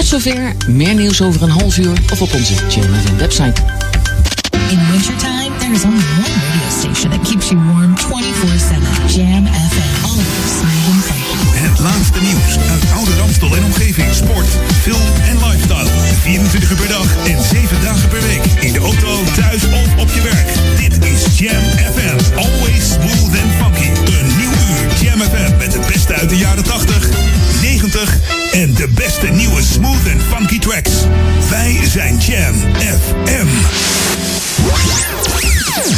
Tot zover, meer nieuws over een half uur of op onze Jam FM website. In wintertime, there is only one radio station that keeps you warm 24-7. Jam FM. Always smooth and funky. Het laatste nieuws uit oude Ramstel en omgeving. Sport, film en lifestyle. 24 uur per dag en 7 dagen per week. In de auto, thuis of op je werk. Dit is Jam FM. Always smooth and funky. Een nieuw Jam FM met het beste uit de jaren 80, 90 en de beste nieuwe smooth and funky tracks. Wij zijn Jam FM.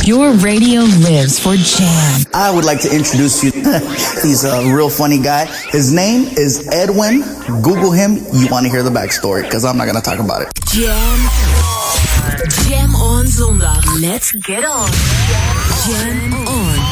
Your radio lives for Jam. I would like to introduce you. He's a real funny guy. His name is Edwin. Google him. You want to hear the backstory because I'm not going to talk about it. Jam. Jam on zondag. Let's get on. Jam on.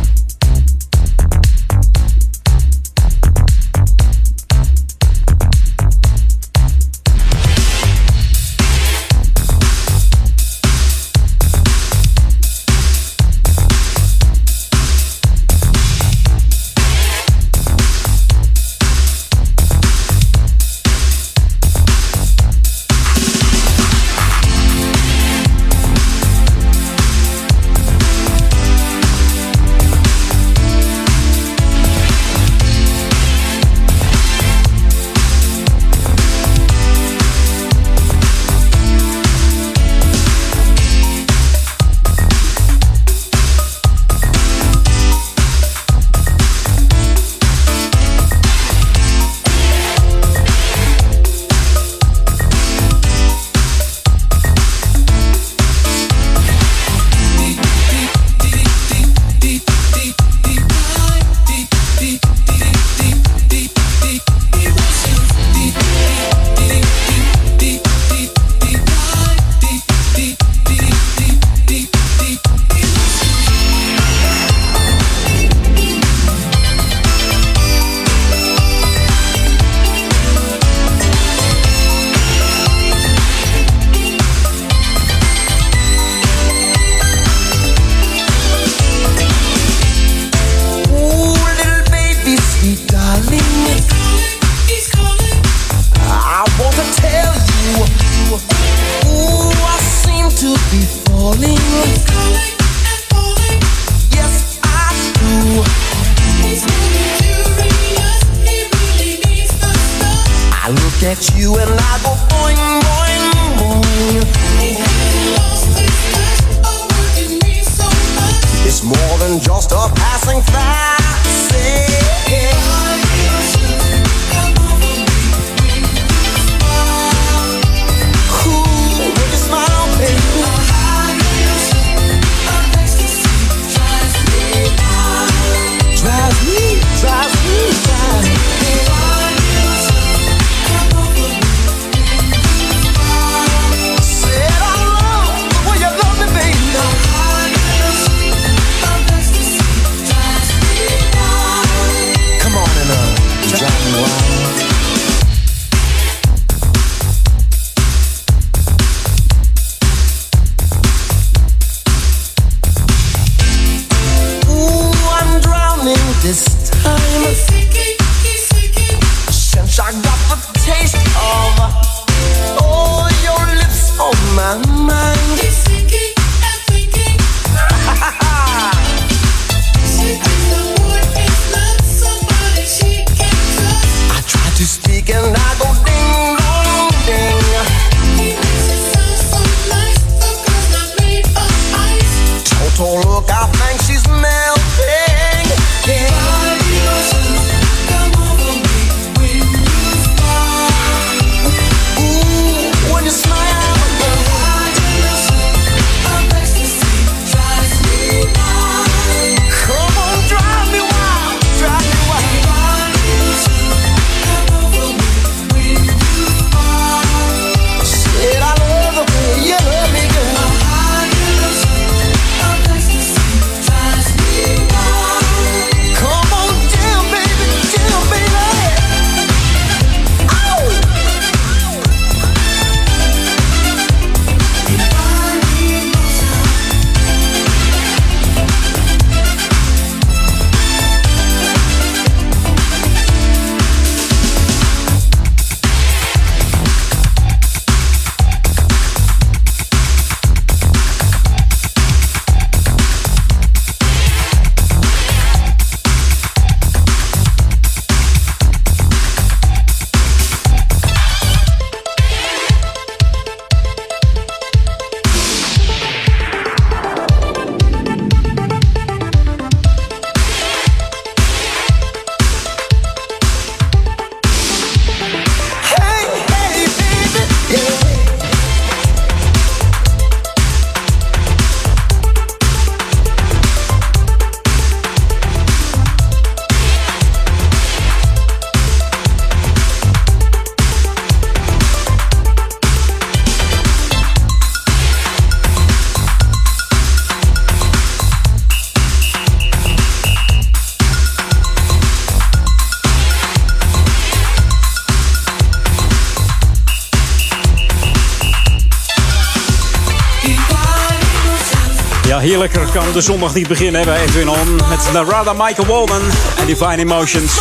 Kan de zondag niet beginnen bij Edwin On. Met Narada Michael Walden en Divine Emotions.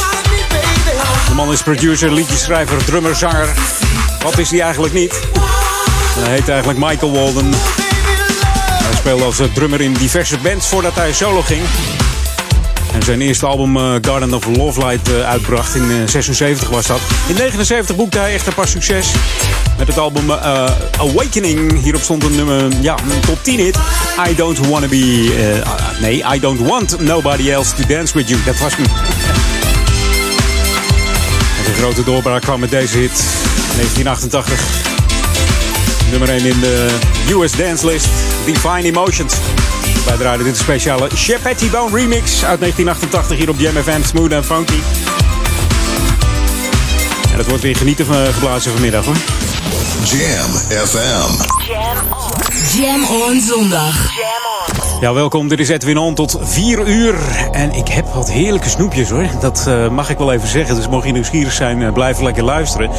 De man is producer, liedjeschrijver, drummer, zanger. Wat is hij eigenlijk niet? Hij heet eigenlijk Michael Walden. Hij speelde als drummer in diverse bands voordat hij solo ging. En zijn eerste album uh, Garden of Love Light uh, uitbracht in uh, 76 was dat. In 79 boekte hij echt een succes. Met het album Awakening. Hierop stond een nummer, ja, een top 10 hit. I don't wanna be... nee, I don't want nobody else to dance with you. Dat was hem. En de grote doorbraak kwam met deze hit. 1988. Nummer 1 in de US Dance List. Divine Emotions. Wij draaien dit speciale Chapetty Bone remix uit 1988 hier op Jam FM. Smooth and funky. En het wordt weer genieten van geblazen vanmiddag hoor. Jam FM. Jam on. Jam on zondag. Ja, welkom. Dit is Edwin On tot 4 uur. En ik heb wat heerlijke snoepjes hoor. Dat uh, mag ik wel even zeggen. Dus mocht je nieuwsgierig zijn, uh, blijf lekker luisteren.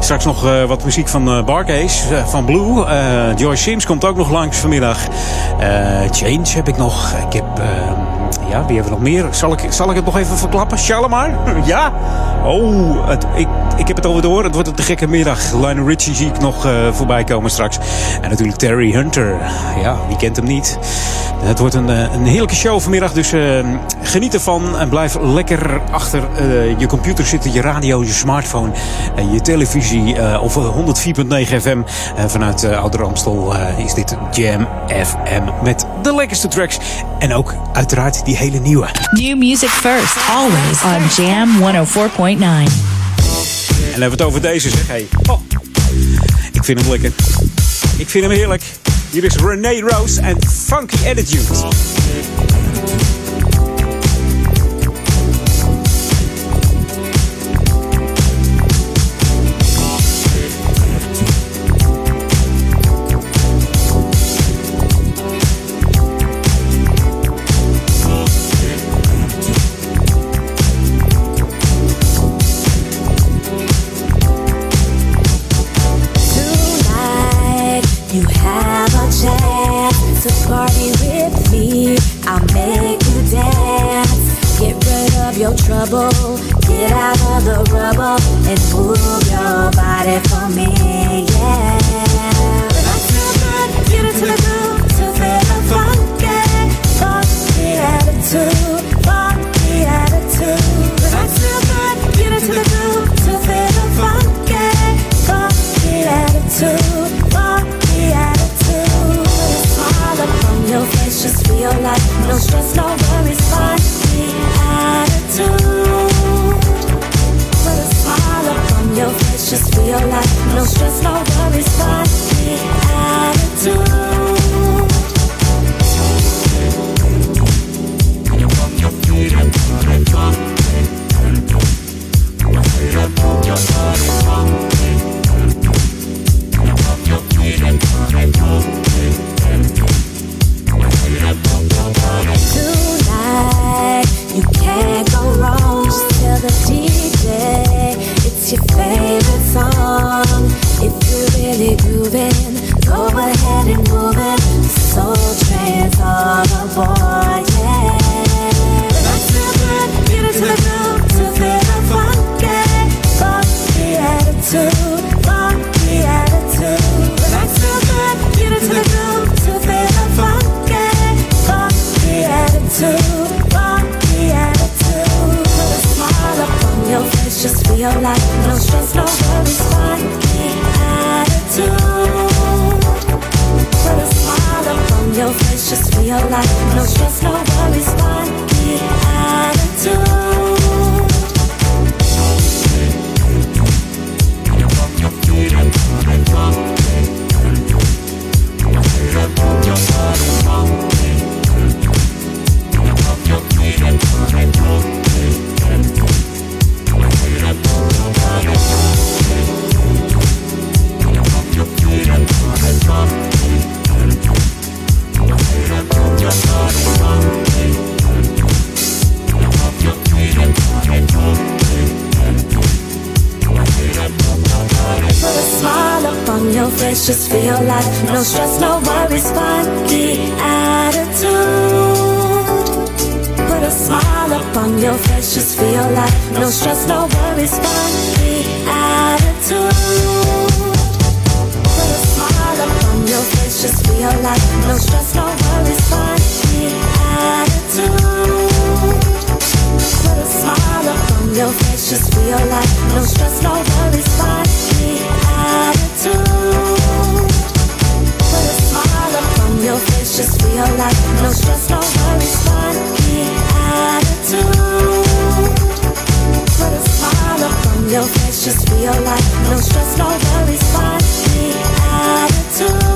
Straks nog uh, wat muziek van Barcase, van Blue. Joyce Sims komt ook nog langs vanmiddag. Change heb ik nog. Ik heb... ja, wie hebben we nog meer? Zal ik, zal ik het nog even verklappen? Shalimar? ja? Oh, het, ik, ik heb het alweer door. Het wordt een gekke middag. Lionel Richie zie ik nog voorbij komen straks. En natuurlijk Terry Hunter. Ja, wie kent hem niet? Het wordt een, een heerlijke show vanmiddag, dus uh, geniet ervan. En blijf lekker achter uh, je computer zitten, je radio, je smartphone, uh, je televisie uh, of 104.9 FM. vanuit Ouder Amstel is dit Jam FM met de lekkerste tracks. En ook uiteraard die hele nieuwe. New music first, always on Jam 104.9. En hebben we het over deze, zeg. Hey. Oh. Ik vind hem lekker. Ik vind hem heerlijk. Hier is Renee Rose en Funky Attitude.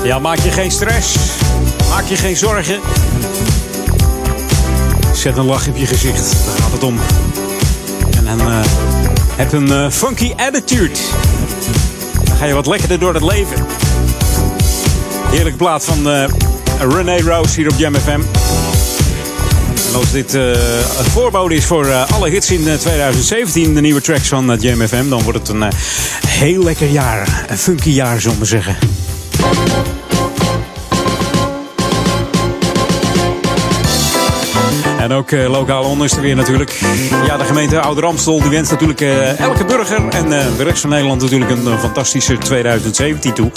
Ja, maak je geen stress. Maak je geen zorgen. Zet een lach op je gezicht. Daar gaat het om. En dan eh, heb een eh, funky attitude. Dan ga je wat lekkerder door het leven. Heerlijk plaat van eh René Rose hier op Jam FM. En als dit eh, een voorbode is voor eh, alle hits in eh, 2017, de nieuwe tracks van eh, Jam FM, dan wordt het een eh, heel lekker jaar. Een funky jaar, zullen we zeggen. En ook eh, lokaal onderste weer natuurlijk. Ja, de gemeente Ouder Amstel die wenst natuurlijk eh, elke burger en eh, de rest van Nederland natuurlijk een, fantastische 2017 toe.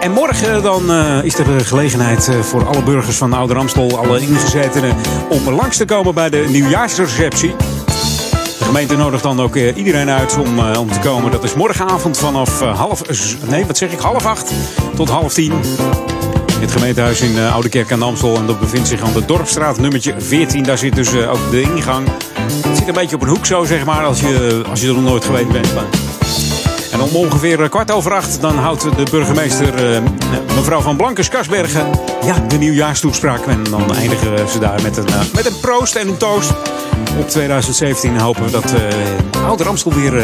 En morgen dan is er de gelegenheid voor alle burgers van Ouder Amstel, alle ingezetenen, om langs te komen bij de nieuwjaarsreceptie. De gemeente nodigt dan ook iedereen uit om, om te komen. Dat is morgenavond vanaf half, nee, wat zeg ik, half acht tot half tien. Het gemeentehuis in eh, Oude Kerk aan de Amstel. En dat bevindt zich aan de Dorpstraat nummertje 14. Daar zit dus eh, ook de ingang. Het zit een beetje op een hoek zo, zeg maar, als je, als je er nog nooit geweest bent. En om ongeveer eh, kwart over acht, dan houdt de burgemeester, mevrouw van Blankers Kasbergen, ja, de nieuwjaarstoespraak. En dan eindigen ze daar met een, met een proost en een toast op 2017. En hopen we dat eh Ouder Amstel weer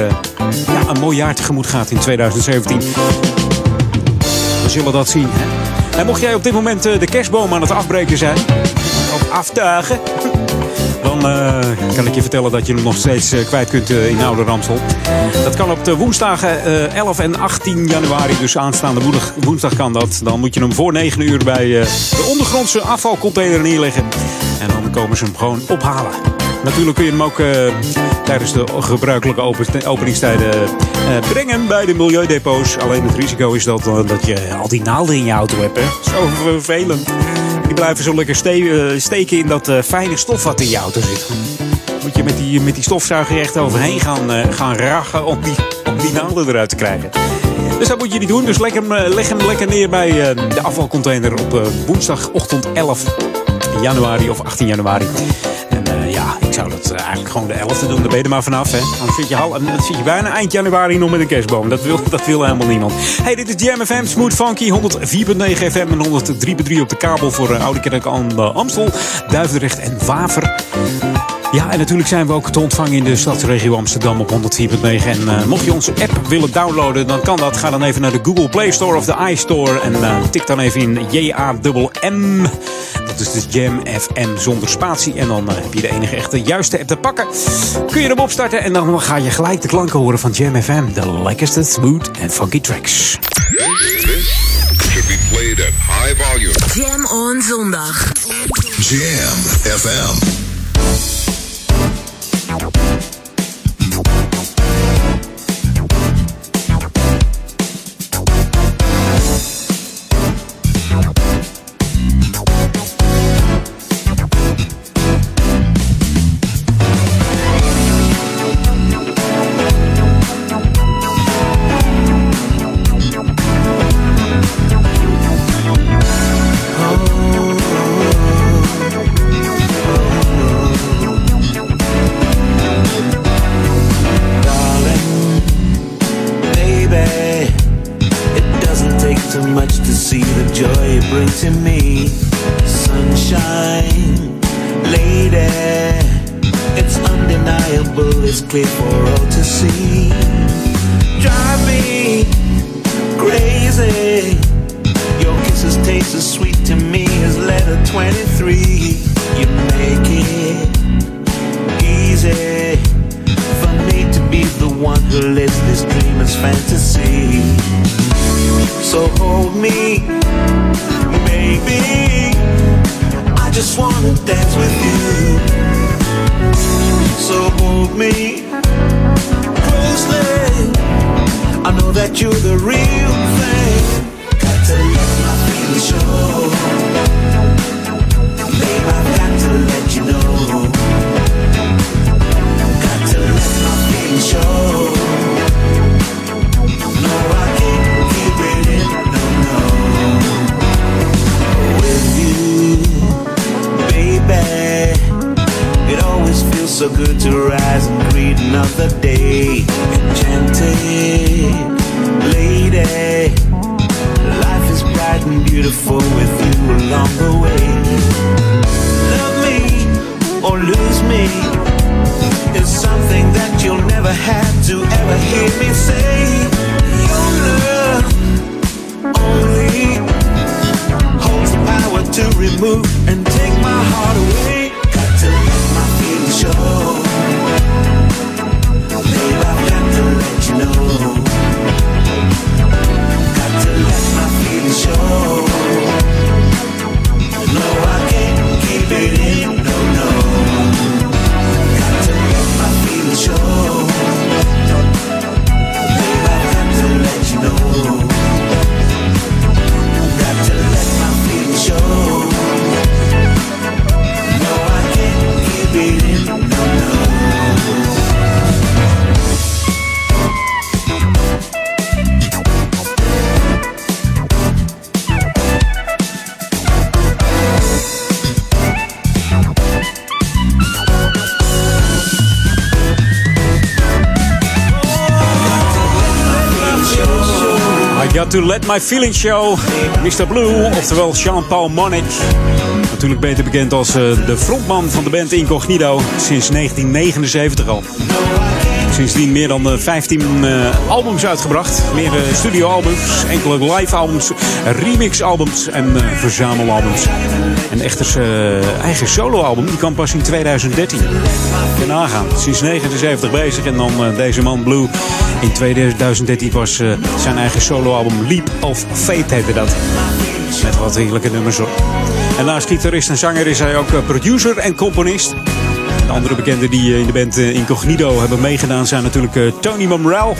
ja, een mooi jaar tegemoet gaat in 2017. We zullen dat zien. Hè? En mocht jij op dit moment eh, de kerstboom aan het afbreken zijn, of aftuigen, dan eh, kan ik je vertellen dat je hem nog steeds eh, kwijt kunt in Oude Ramsel. Dat kan op de woensdagen eh, 11 en 18 januari, dus aanstaande woensdag, kan dat. Dan moet je hem voor 9 uur bij de ondergrondse afvalcontainer neerleggen. En dan komen ze hem gewoon ophalen. Natuurlijk kun je hem ook eh, tijdens de gebruikelijke open- openingstijden eh, brengen bij de milieudepots. Alleen het risico is dat, eh, dat je al die naalden in je auto hebt. Hè? Zo vervelend. Die blijven zo lekker ste- steken in dat fijne stof wat in je auto zit. Moet je met die, met die stofzuiger echt overheen gaan, gaan rachen om die, om die naalden eruit te krijgen. Dus dat moet je niet doen. Dus leg hem, leg hem lekker neer bij de afvalcontainer op woensdagochtend 11 januari of 18 januari. En eh, ja, ik zou dat eh, eigenlijk gewoon de 11e doen. Daar ben je er maar vanaf. Hè. Dan zit, je dan zit je bijna eind januari nog met een kerstboom. Dat wil, dat wil helemaal niemand. Hey, dit is Jam Smooth Funky, 104.9 FM en 103.3 op de kabel voor uh, Oude Kerk aan Amstel, Duivendrecht en Waver. Ja, en natuurlijk zijn we ook te ontvangen in de stadsregio Amsterdam op 104.9. En eh, mocht je onze app willen downloaden, dan kan dat. Ga dan even naar de Google Play Store of de iStore. En eh, tik dan even in J-A-M-M. Dat is dus Jam FM zonder spatie. En dan eh, heb je de enige echte juiste app te pakken. Kun je hem opstarten en dan ga je gelijk de klanken horen van Jam FM. De lekkerste smooth en funky tracks. This should be played at high volume. Jam on zondag. Jam FM. Baby. with my feelings show. Mr. Blue, oftewel Jean-Paul Monnick. Natuurlijk beter bekend als eh, de frontman van de band Incognito. Sinds 1979 al. Sindsdien meer dan eh, 15 eh, albums uitgebracht. Meer eh, studioalbums, enkele live albums, remix albums en eh, verzamelalbums. En echter eh, eigen soloalbum, die kwam pas in 2013. Kun je nagaan. Sinds 79 bezig en dan eh, deze man Blue. In 2013 was eh, zijn eigen soloalbum Leap of Fate heette dat. Met wat heerlijke nummers op. En naast gitarist en zanger is hij ook eh, producer en componist. De andere bekenden die eh, in de band Incognito hebben meegedaan zijn natuurlijk Tony Momrell,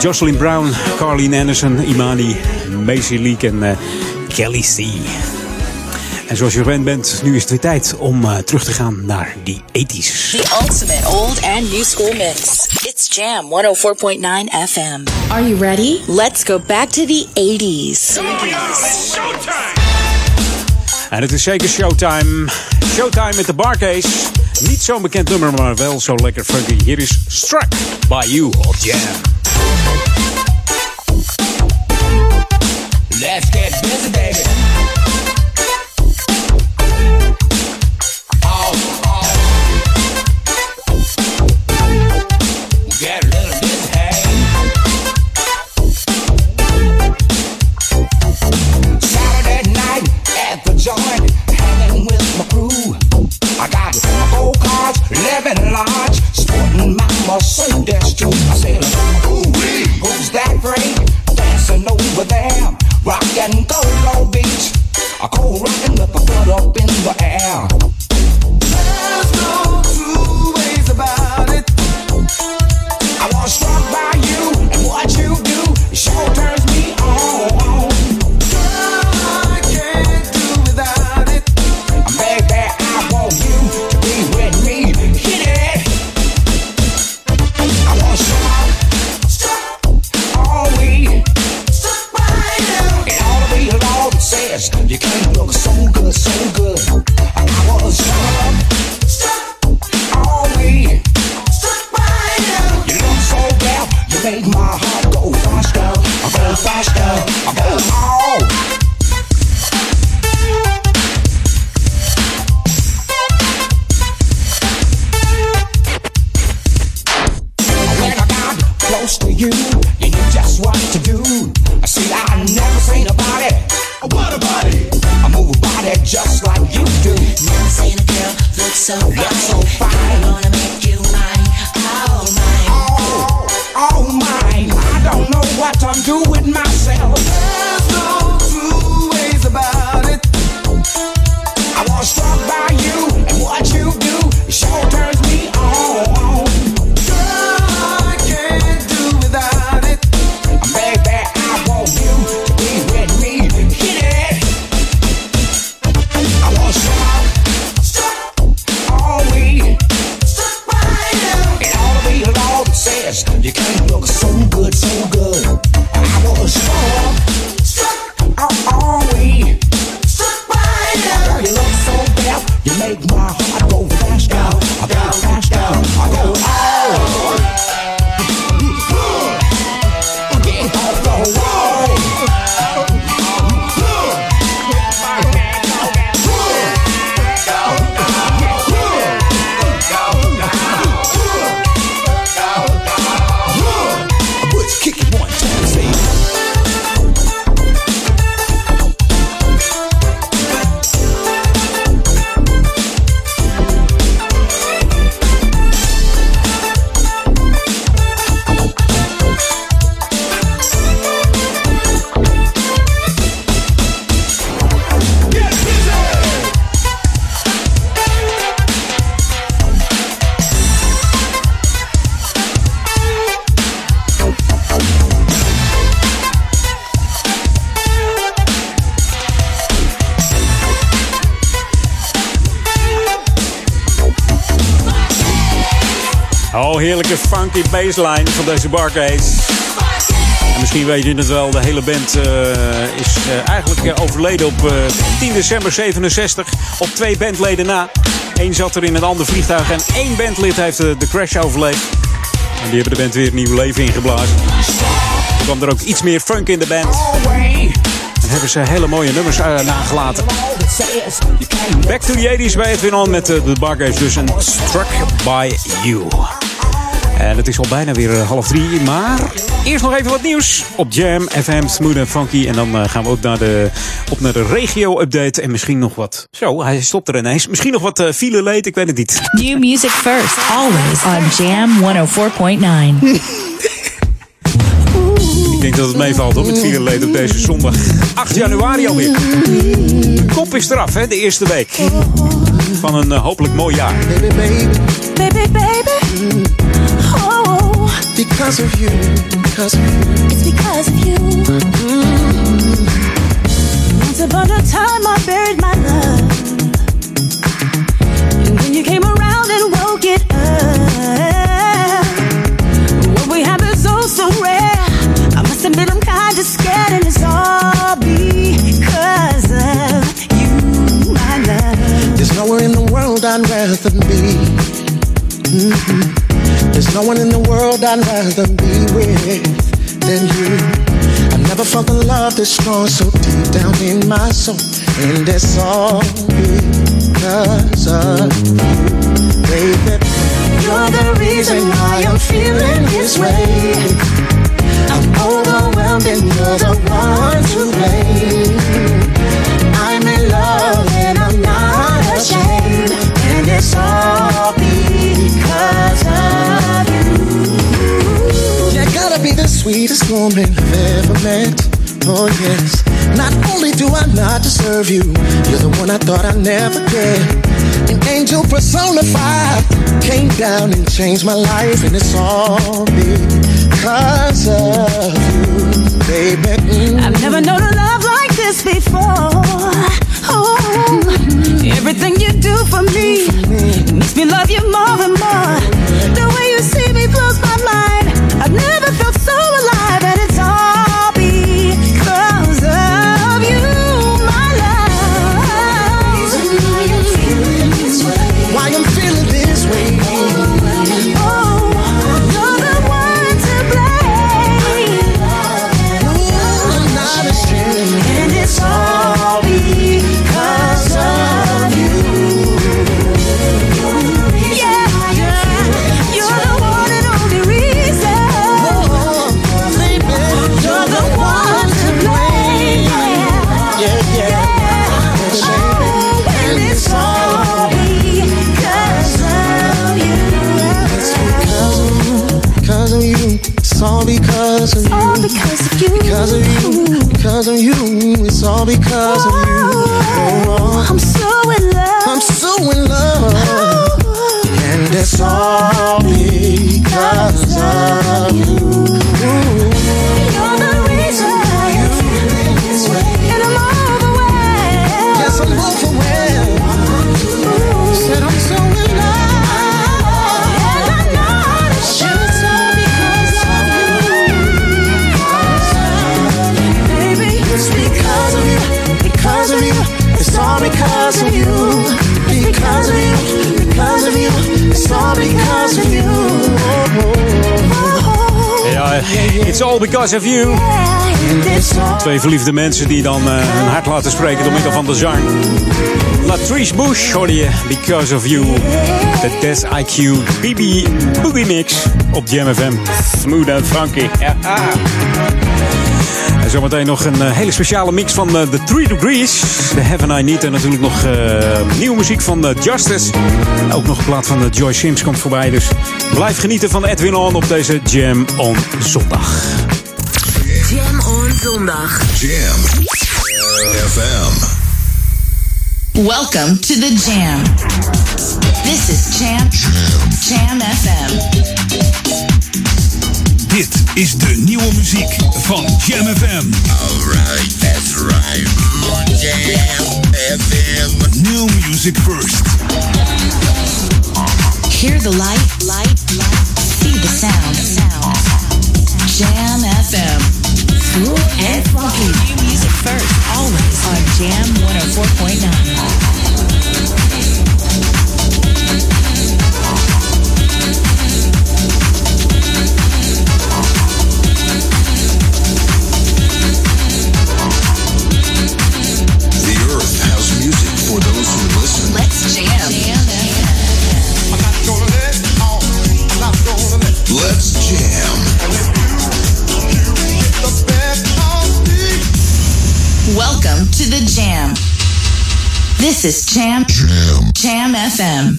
Jocelyn Brown, Carleen Anderson, Imani, Macy Leak en Kelly C. En zoals je gewend bent, nu is het weer tijd om eh, terug te gaan naar die 80s. The ultimate old and new school mix. It's Jam 104.9 FM. Are you ready? Let's go back to the 80s. En het is zeker showtime. Showtime met de Barcase. Niet zo'n bekend nummer, maar wel zo lekker funky. Hier is Struck by You op Jam. Sporting my Mercedes too. I said, ooh, who's that freak dancing over there? Rock and go, go beach. A cold rockin' with a foot up in funky bassline van deze Barcase. En misschien weet je het wel, de hele band eh, is eh, eigenlijk eh, overleden op eh, 10 december 67. Op twee bandleden na. Eén zat er in een ander vliegtuig en één bandlid heeft de crash overleefd. En die hebben de band weer nieuw leven ingeblazen. Er kwam er ook iets meer funk in de band. En hebben ze hele mooie nummers nagelaten. Back to the 80s bij Edwin On met de Barcase. Dus een Struck by You. En het is al bijna weer eh, half drie, maar eerst nog even wat nieuws op Jam FM, Smooth and Funky. En dan eh, gaan we ook naar de, op naar de regio-update en misschien nog wat... Zo, hij stopt er ineens. Misschien nog wat eh, file leed, ik weet het niet. New music first, always on Jam 104.9. Ik denk dat het meevalt hoor, met file leed op deze zondag 8 januari alweer. De kop is eraf, hè, de eerste week. Van een hopelijk mooi jaar. Because of you, because of you. it's because of you. Mm-hmm. Once upon a time, I buried my love. And then you came around and woke it up. What we have is oh so rare. I must admit, I'm kinda scared, and it's all because of you, my love. There's nowhere in the world I'd rather be. No one in the world I'd rather be with than you. I never felt the love this strong so deep down in my soul. And it's all because of you, baby. You're the reason why I'm feeling this way. I'm overwhelmed and you're the one to blame. I'm in love and I'm not ashamed. And it's all because sweetest woman I've ever met. Oh yes. Not only do I not deserve you, you're the one I thought I'd never get. An angel personified came down and changed my life, and it's all because of you, baby. Mm. I've never known a love like this before. Oh, everything you do for me makes me love you more and more. All because of It's all because of you. Ja, oh, oh, oh, it's all because of you. Twee verliefde mensen die dan uh, hun hart laten spreken door middel van de zang. Latrice Bush hoor je, Because of You. De Des IQ Bibi Boogie Mix op JMFM. Smooth en funky. Ja zometeen nog een uh, hele speciale mix van uh, The Three Degrees. The Heaven I Need. En natuurlijk nog uh, nieuwe muziek van Justice. Ook nog een plaat van Joy Sims komt voorbij. Dus blijf genieten van Edwin On op deze Jam on Zondag. Jam on Zondag. Jam FM. Welcome to the Jam. This is Jam Jam FM. Dit is de nieuwe muziek van Jam FM. Alright, that's right. Jam FM. New music first. Hear the light, light, light. See the sound, sound. Jam FM. Smooth and funky. New music first, always on Jam 104.9. the Jam. This is Jam Jam. Jam FM.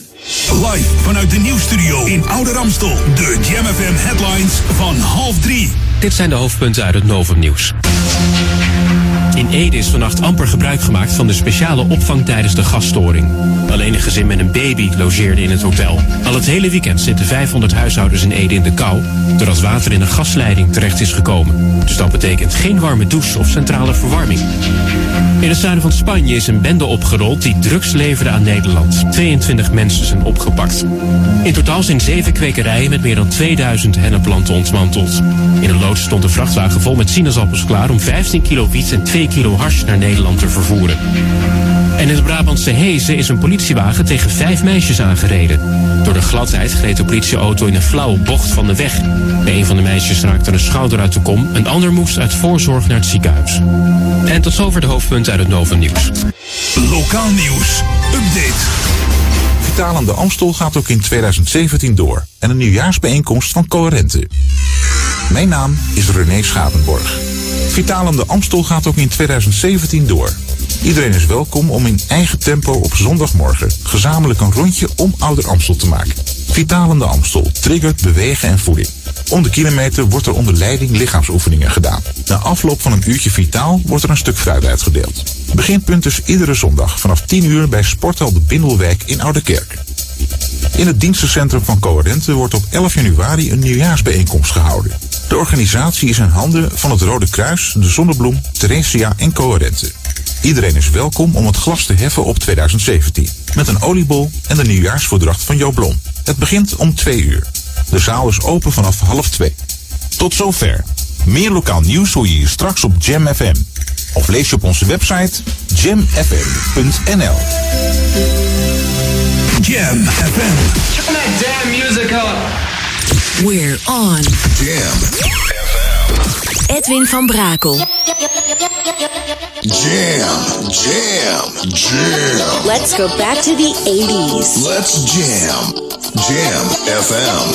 Live vanuit de nieuwstudio in Oude Ramstel. De Jam FM headlines van half drie. Dit zijn de hoofdpunten uit het Novum Nieuws. In Ede is vannacht amper gebruik gemaakt van de speciale opvang tijdens de gasstoring. Alleen een gezin met een baby logeerde in het hotel. Al het hele weekend zitten 500 huishoudens in Ede in de kou... doordat water in een gasleiding terecht is gekomen. Dus dat betekent geen warme douche of centrale verwarming. In het zuiden van Spanje is een bende opgerold die drugs leverde aan Nederland. 22 mensen zijn opgepakt. In totaal zijn zeven kwekerijen met meer dan 2000 hennepplanten ontmanteld. In een loods stond een vrachtwagen vol met sinaasappels klaar om 15 kilo wiet en 2 kilo hash naar Nederland te vervoeren. En in het Brabantse Hezen is een politiewagen tegen vijf meisjes aangereden. Door de gladheid gleed de politieauto in een flauwe bocht van de weg. Bij een van de meisjes raakte een schouder uit de kom, een ander moest uit voorzorg naar het ziekenhuis. En tot zover de hoofdpunten uit het Novum Nieuws. Lokaal nieuws. Update. Vitalende Amstel gaat ook in 2017 door. En een nieuwjaarsbijeenkomst van Coherente. Mijn naam is René Schapenborg. Vitalende Amstel gaat ook in 2017 door. Iedereen is welkom om in eigen tempo op zondagmorgen gezamenlijk een rondje om Ouder Amstel te maken. Vitalende Amstel triggert bewegen en voeding. Om de kilometer wordt er onder leiding lichaamsoefeningen gedaan. Na afloop van een uurtje vitaal wordt er een stuk fruit uitgedeeld. Beginpunt is iedere zondag vanaf 10 uur bij Sporthal de Bindelwijk in Ouderkerk. In het dienstencentrum van Coherente wordt op 11 januari een nieuwjaarsbijeenkomst gehouden. De organisatie is in handen van het Rode Kruis, de Zonnebloem, Theresia en Coherente. Iedereen is welkom om het glas te heffen op 2017. Met een oliebol en de nieuwjaarsvoordracht van Jo Blom. Het begint om 2 uur. De zaal is open vanaf half 2. Tot zover. Meer lokaal nieuws hoor je hier straks op Jam FM. Of lees je op onze website jamfm.nl. Jam FM. Turn that damn music up. We're on. Jam FM. Edwin van Brakel. Jam, jam, jam. Let's go back to the 80s. Let's jam. Jam FM.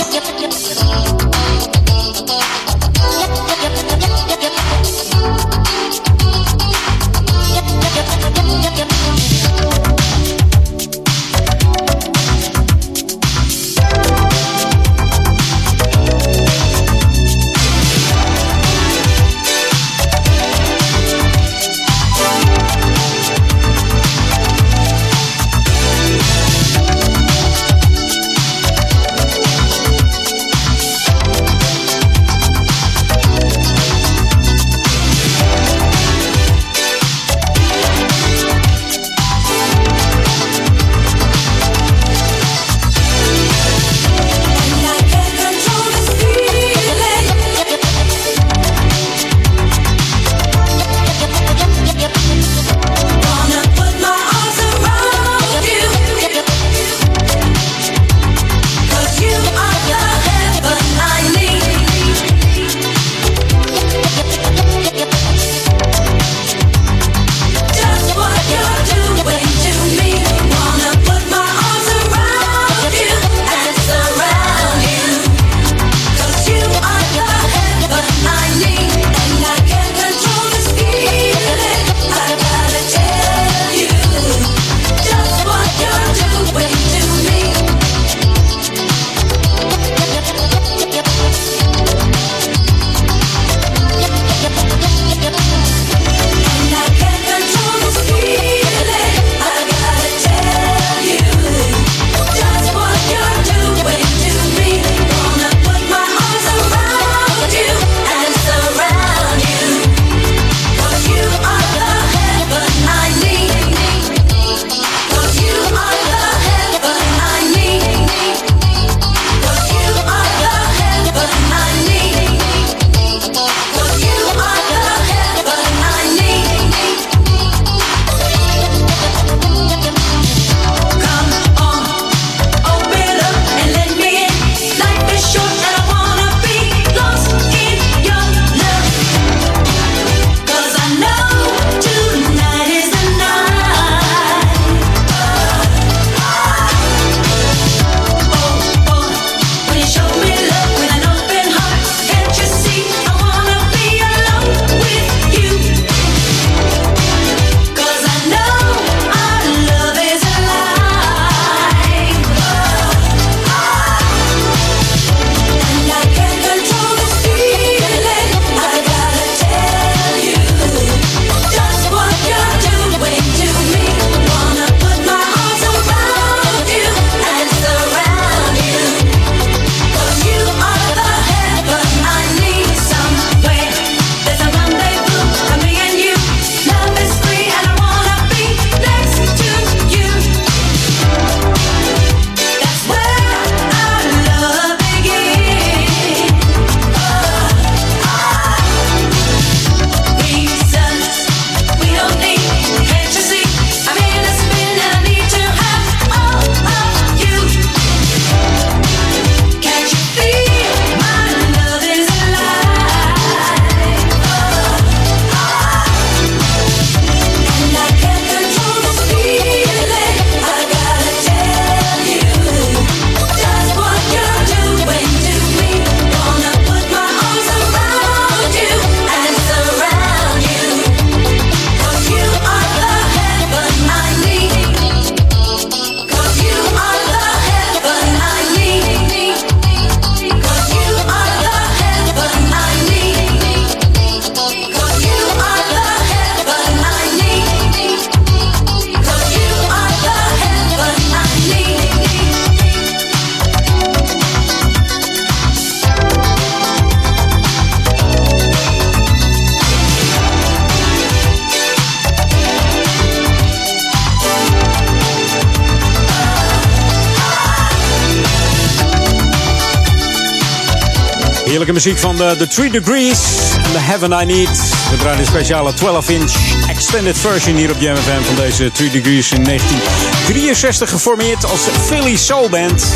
De, The Three Degrees en The Heaven I Need. We draaien een speciale 12-inch extended version hier op Jam FM van deze Three Degrees in 1963 geformeerd als Philly Soul Band.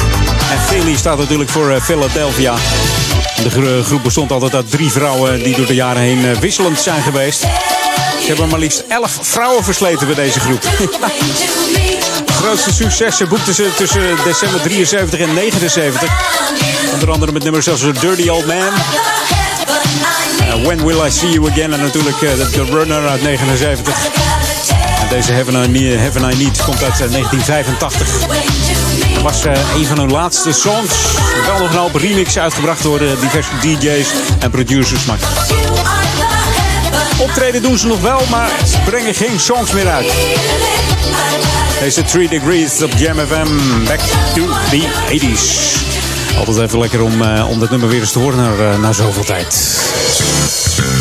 En Philly staat natuurlijk voor eh, Philadelphia. De gro- groep bestond altijd uit drie vrouwen die door de jaren heen eh, wisselend zijn geweest. Ze hebben maar liefst 11 vrouwen versleten bij deze groep. De grootste successen boekten ze tussen december 73 en 79. Onder andere met nummers als Dirty Old Man. Uh, When Will I See You Again. En natuurlijk uh, The Runner uit 79. En deze Heaven I Need, Heaven I Need komt uit uh, 1985. Dat was uh, een van hun laatste songs. Wel nog een hoop remix uitgebracht door diverse DJ's en producers. Maar optreden doen ze nog wel, maar ze brengen geen songs meer uit. Deze 3 Degrees op Jam FM. Back to the 80s. Altijd even lekker om, uh, om dat nummer weer eens te horen na, uh, na zoveel tijd.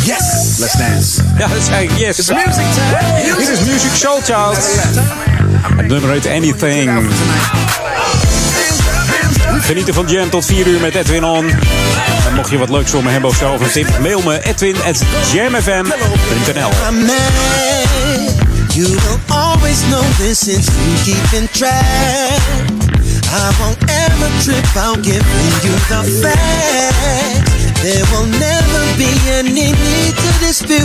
Yes! Let's dance. Ja, dat zei ik. Yes. It's music time. Dit is Music Soul Child. Het nummer heet Anything. Genieten van Jam tot 4 uur met Edwin On. En mocht je wat leuks voor me hebben of zo, of een tip, mail me edwin.jamfm.nl You will always know this since you keep in track. I won't ever trip out giving you the facts. There will never be any need to dispute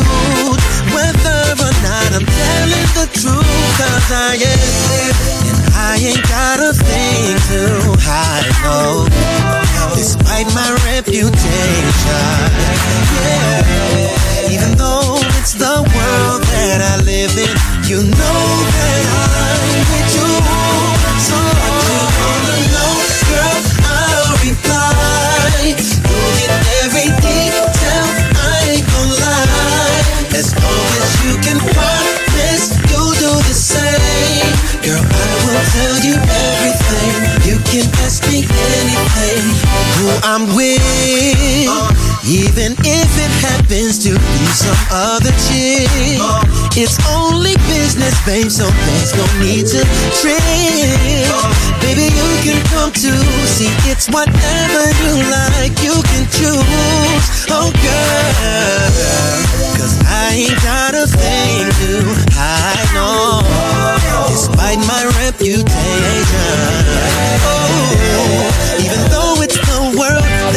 whether or not I'm telling the truth. Cause I am, and I ain't got a thing to hide, no. Despite my reputation, yeah. Even though it's the world that I live in, you know that I'm with you. I'm with, even if it happens to be some other chick. It's only business, babe, so there's no need to trip. Baby, you can come to see it's whatever you like, you can choose. Oh, girl, cause I ain't got a thing to hide, no. Despite my reputation. Oh, even though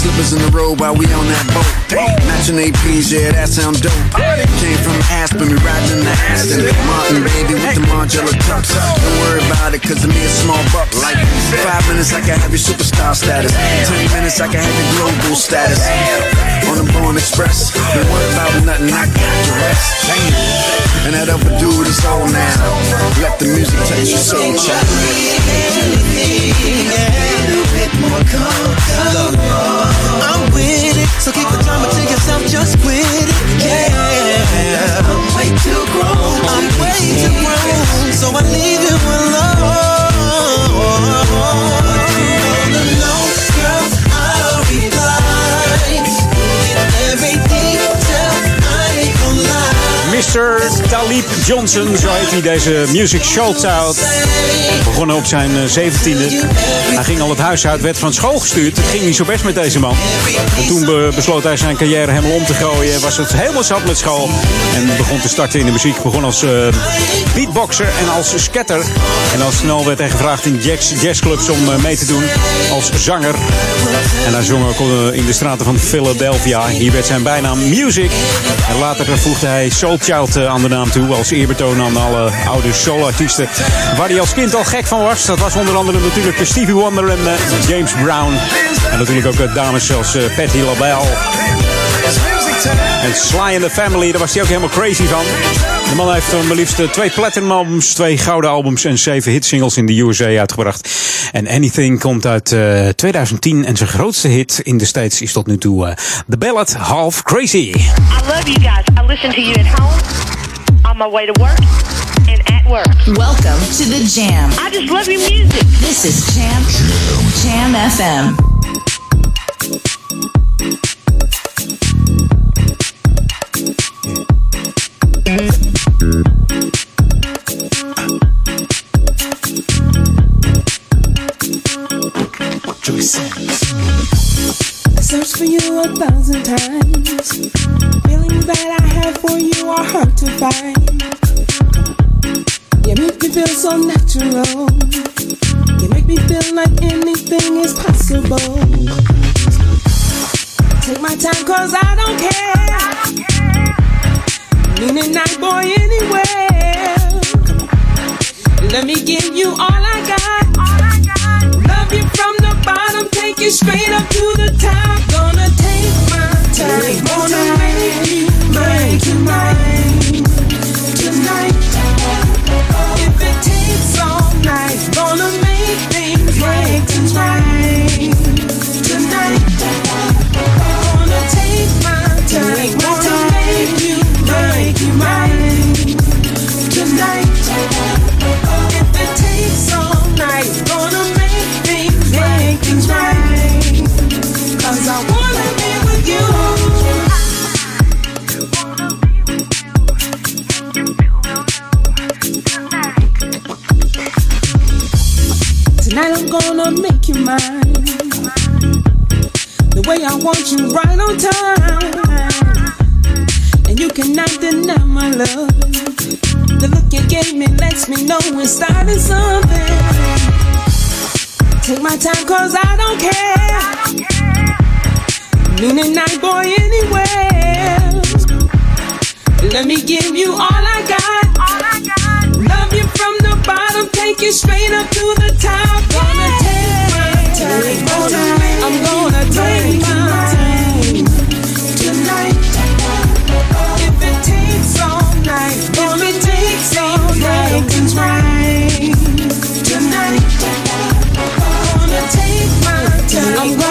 Slippers in the road while we on that boat. Matching APs, yeah, that sound dope. Came from Aspen, we riding in the Aston. Martin, baby, with the Margiela tux. Don't worry about it, cause me a small buck. Like five minutes, I can have your superstar status. Ten minutes, I can have your global status. On the Born Express, don't worry about nothing, I got the rest. And that upper dude is on now. Let the music touch your soul, child. Look, I'm with it, so keep the drama to yourself, just quit it. Yeah, I'm way too grown. I'm way too grown, so I leave you alone. Mr. Talib Johnson, zo heet hij, deze Music Shoutout. Begonnen op zijn eh, zeventiende. Hij ging al het huis uit, werd van school gestuurd. Het ging niet zo best met deze man. En toen be- besloot hij zijn carrière helemaal om te gooien. Was het helemaal zat met school. En begon te starten in de muziek. Begon als eh, beatboxer en als scatter. En al snel werd hij gevraagd in jazz, jazzclubs om eh, mee te doen als zanger. En hij zong ook eh, in de straten van Philadelphia. Hier werd zijn bijnaam Music. En later voegde hij Soul Eh, aan de naam toe. Als eerbetoon aan alle oude soulartiesten. Waar hij als kind al gek van was. Dat was onder andere natuurlijk Stevie Wonder en eh, James Brown. En natuurlijk ook eh, dames zoals Patti LaBelle. En Sly and the Family, daar was hij ook helemaal crazy van. De man heeft maar liefst eh, twee platinum albums, twee gouden albums en zeven hitsingles in de USA uitgebracht. En Anything komt uit eh, 2010 en zijn grootste hit in de States is tot nu toe eh, The Ballad Half Crazy. I love you guys. I listen to you at home, on my way to work, and at work. Welcome to the Jam. I just love your music. This is Jam Jam FM. Take my time, cause I don't care. Meaning night boy anywhere. Let me give you all I got. Love you from the bottom, take you straight up to the top. Gonna take my time, gonna make you mine tonight. Tonight, if it takes all night, gonna make things right tonight. Gave me lets me know we're starting something. Take my time cause I don't care. Noon and night boy anywhere. Let me give you all I got. Love you from the bottom, take you straight up to the top. Gonna take my time. I'm gonna take my time tonight. If it takes all night, if it takes all night, I'm gonna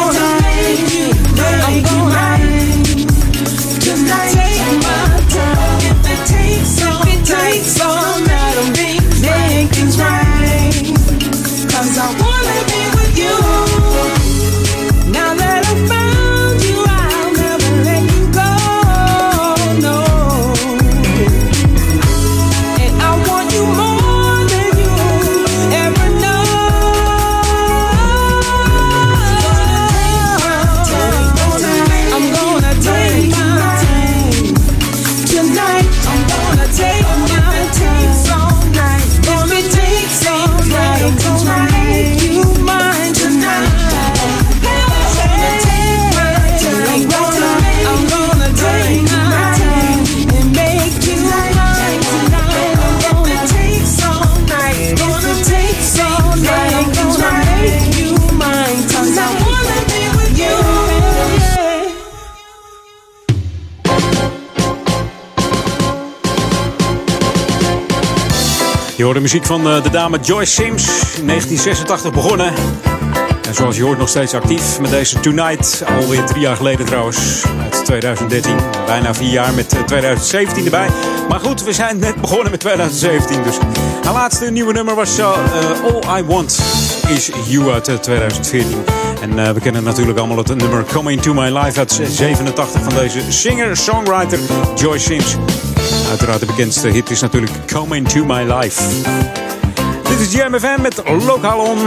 hoort de muziek van eh, de dame Joyce Sims, in 1986 begonnen. En zoals je hoort nog steeds actief met deze Tonight, alweer drie jaar geleden trouwens, uit 2013. Bijna vier jaar met eh, 2017 erbij. Maar goed, we zijn net begonnen met 2017, dus haar laatste nieuwe nummer was eh, eh, All I Want Is You uit eh, 2014. En eh, we kennen natuurlijk allemaal het nummer Coming To My Life uit 87 van deze singer-songwriter Joyce Sims. Uiteraard de bekendste hit is natuurlijk Coming To My Life. Dit is Jam FM met Lokaal On.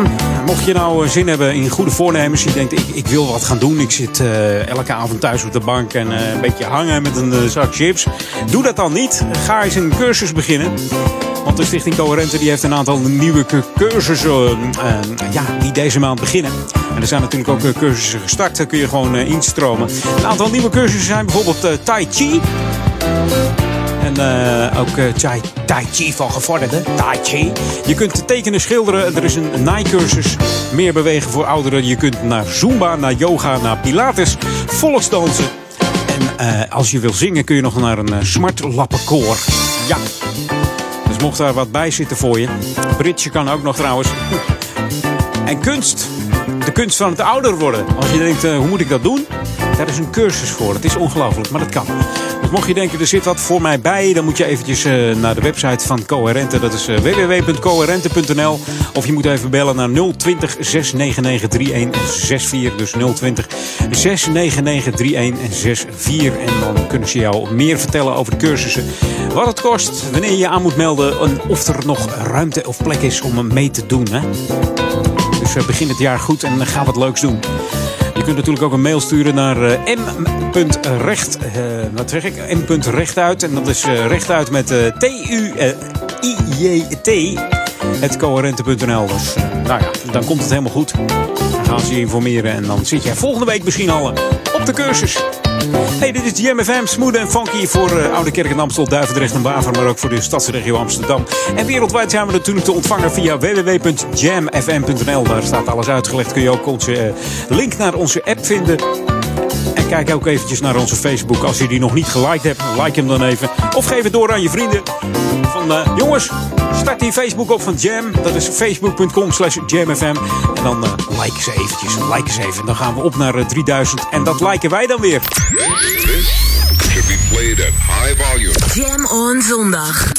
Mocht je nou eh, zin hebben in goede voornemens, je denkt ik, ik wil wat gaan doen. Ik zit eh, elke avond thuis op de bank en eh, een beetje hangen met een zak chips. Doe dat dan niet. Ga eens een cursus beginnen. Want de Stichting Coherente die heeft een aantal nieuwe cu- cursussen ja, die deze maand beginnen. En er zijn natuurlijk ook cursussen gestart. Daar kun je gewoon instromen. Een aantal nieuwe cursussen zijn bijvoorbeeld Tai Chi. En eh, ook eh, tai, tai Chi van gevorderde. Tai Chi. Je kunt tekenen, schilderen. Er is een naaicursus. Meer bewegen voor ouderen. Je kunt naar Zumba, naar yoga, naar Pilates. Volksdansen. En eh, als je wil zingen kun je nog naar een uh, smartlappenkoor. Ja. Dus mocht daar wat bij zitten voor je. Britje kan ook nog trouwens. en kunst. De kunst van het ouder worden. Als je denkt, uh, hoe moet ik dat doen? Daar is een cursus voor. Het is ongelooflijk, maar dat kan. Dus mocht je denken, er zit wat voor mij bij, dan moet je eventjes uh, naar de website van Coherente. Dat is uh, www.coherente.nl. Of je moet even bellen naar 020 699 3164. Dus 020 699 3164. En dan kunnen ze jou meer vertellen over de cursussen. Wat het kost, wanneer je je aan moet melden. En of er nog ruimte of plek is om mee te doen. Hè? Dus begin het jaar goed en ga wat leuks doen. Je kunt natuurlijk ook een mail sturen naar uh, m.recht. Uh, wat zeg ik? m.rechtuit. En dat is uh, rechtuit met T-U-I-J-T. Het coherente.nl. Dus nou ja, dan komt het helemaal goed. Dan gaan ze je informeren. En dan zit jij volgende week misschien al op de cursus. Hey, dit is Jam FM, smooth en funky voor uh, Oude Kerk en Amstel, Duivendrecht en Waver, maar ook voor de stadsregio Amsterdam. En wereldwijd zijn we natuurlijk te ontvangen via www.jamfm.nl. Daar staat alles uitgelegd. Kun je ook onze uh, link naar onze app vinden. En kijk ook eventjes naar onze Facebook. Als je die nog niet geliked hebt, like hem dan even. Of geef het door aan je vrienden. Van uh, jongens, start die Facebook op van Jam. Dat is facebook.com slash jamfm. En dan uh, like ze eventjes. Like ze even. Dan gaan we op naar uh, 3000. En dat liken wij dan weer. This should be played at high volume. Jam on zondag.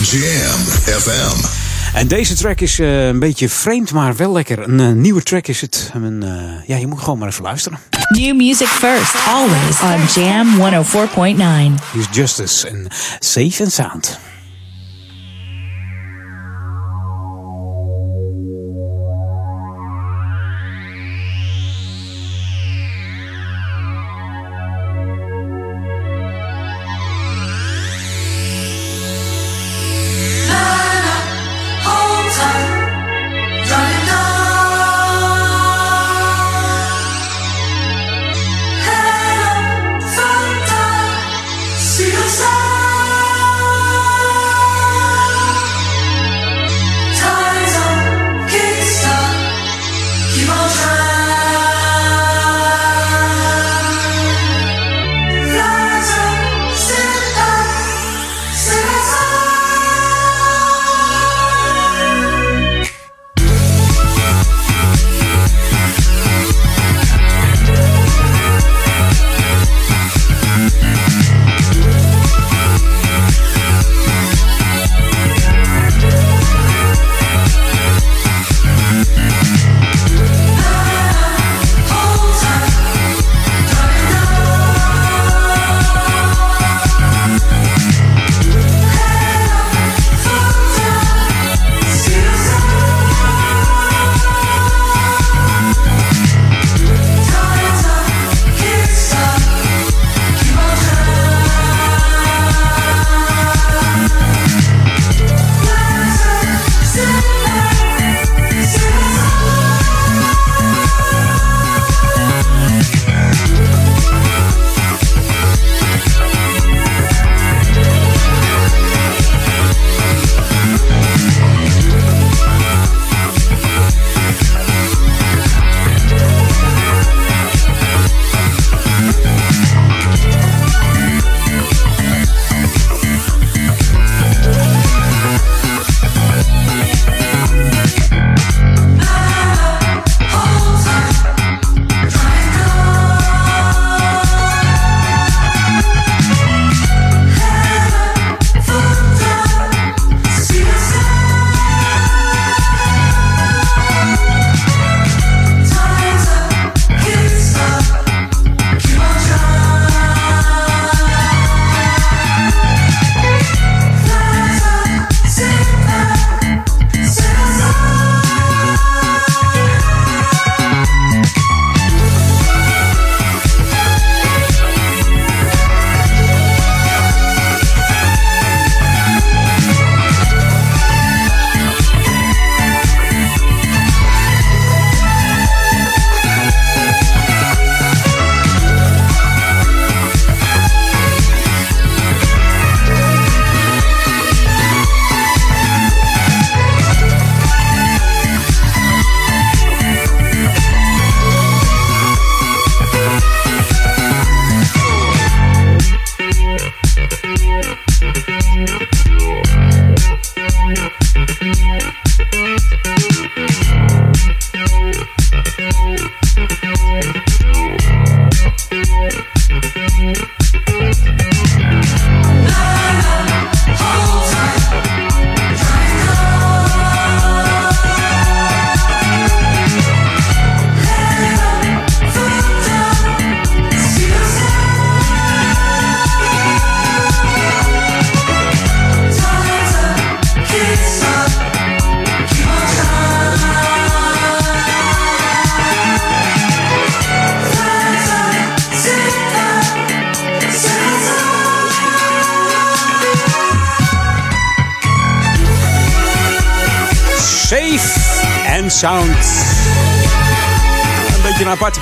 Jam FM. En deze track is uh, een beetje vreemd, maar wel lekker. Een uh, nieuwe track is het. Een, uh, ja, je moet gewoon maar even luisteren. New music first, always on Jam 104.9. Hier is Justice en Safe and Sound.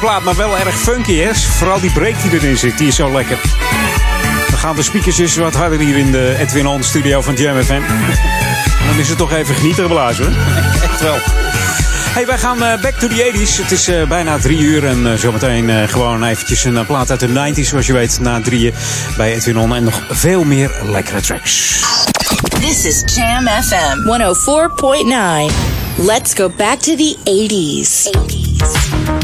plaat, maar wel erg funky is. Vooral die break die erin zit, die is zo lekker. Dan gaan de speakers eens wat harder hier in de Edwin On studio van Jam FM. Dan is het toch even genieten blazen. Echt wel. Hey, wij gaan eh, back to the 80s. Het is eh, bijna drie uur en eh, zometeen gewoon eventjes een plaat uit de 90s, zoals je weet, na drieën bij Edwin On. En nog veel meer lekkere tracks. This is Jam FM 104.9. Let's go back to the 80s. 80s.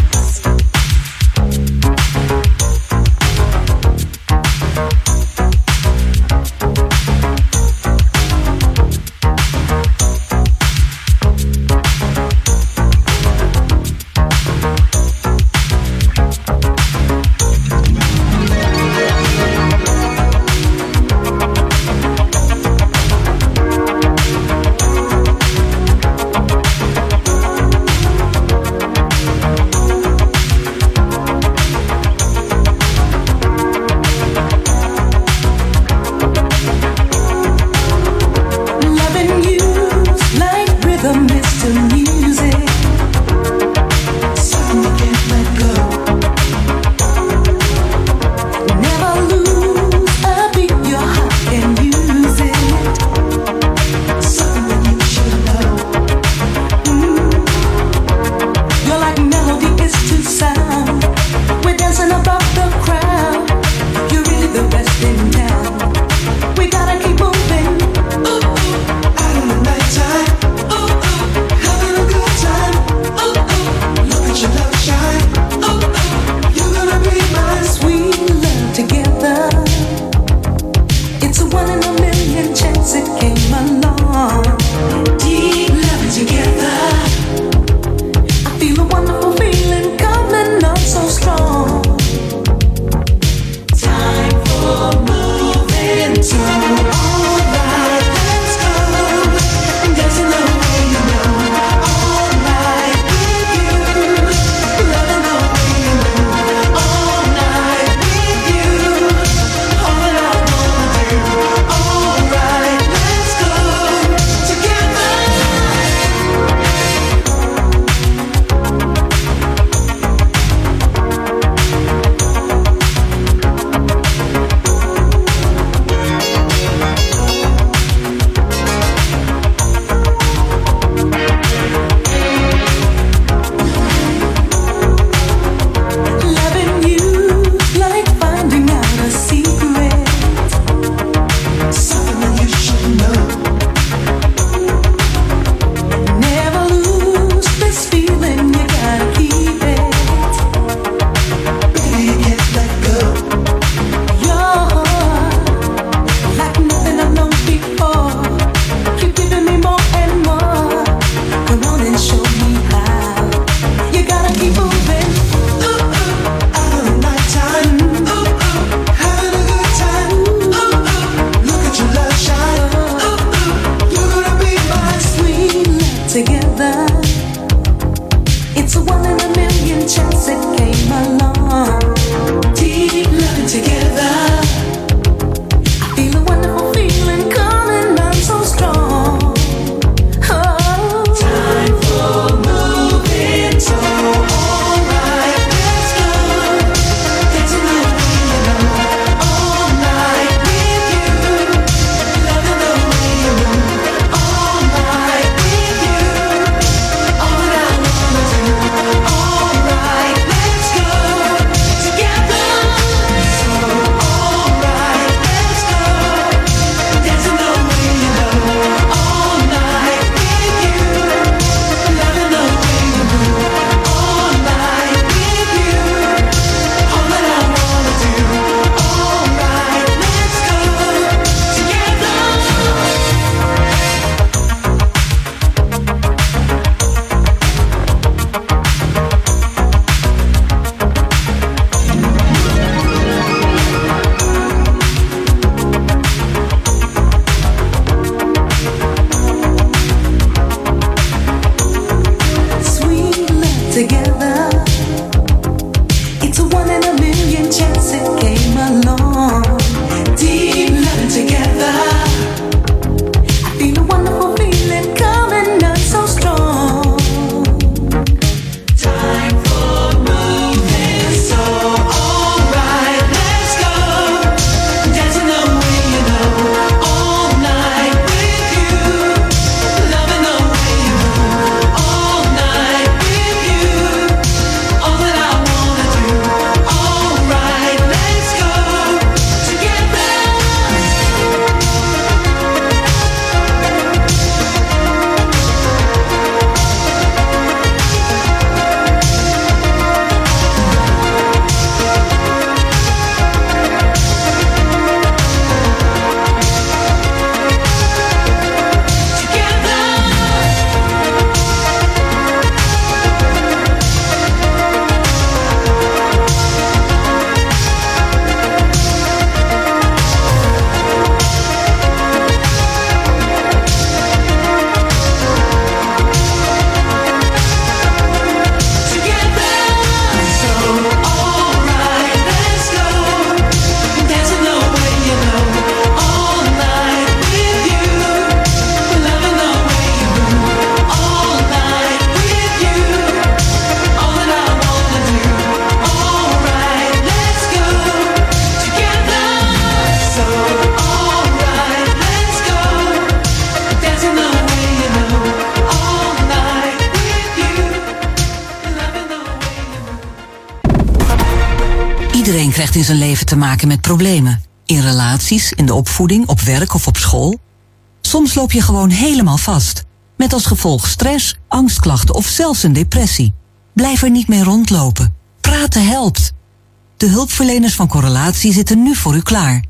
In zijn leven te maken met problemen. In relaties, in de opvoeding, op werk of op school. Soms loop je gewoon helemaal vast. Met als gevolg stress, angstklachten of zelfs een depressie. Blijf er niet mee rondlopen. Praten helpt. De hulpverleners van Correlatie zitten nu voor u klaar.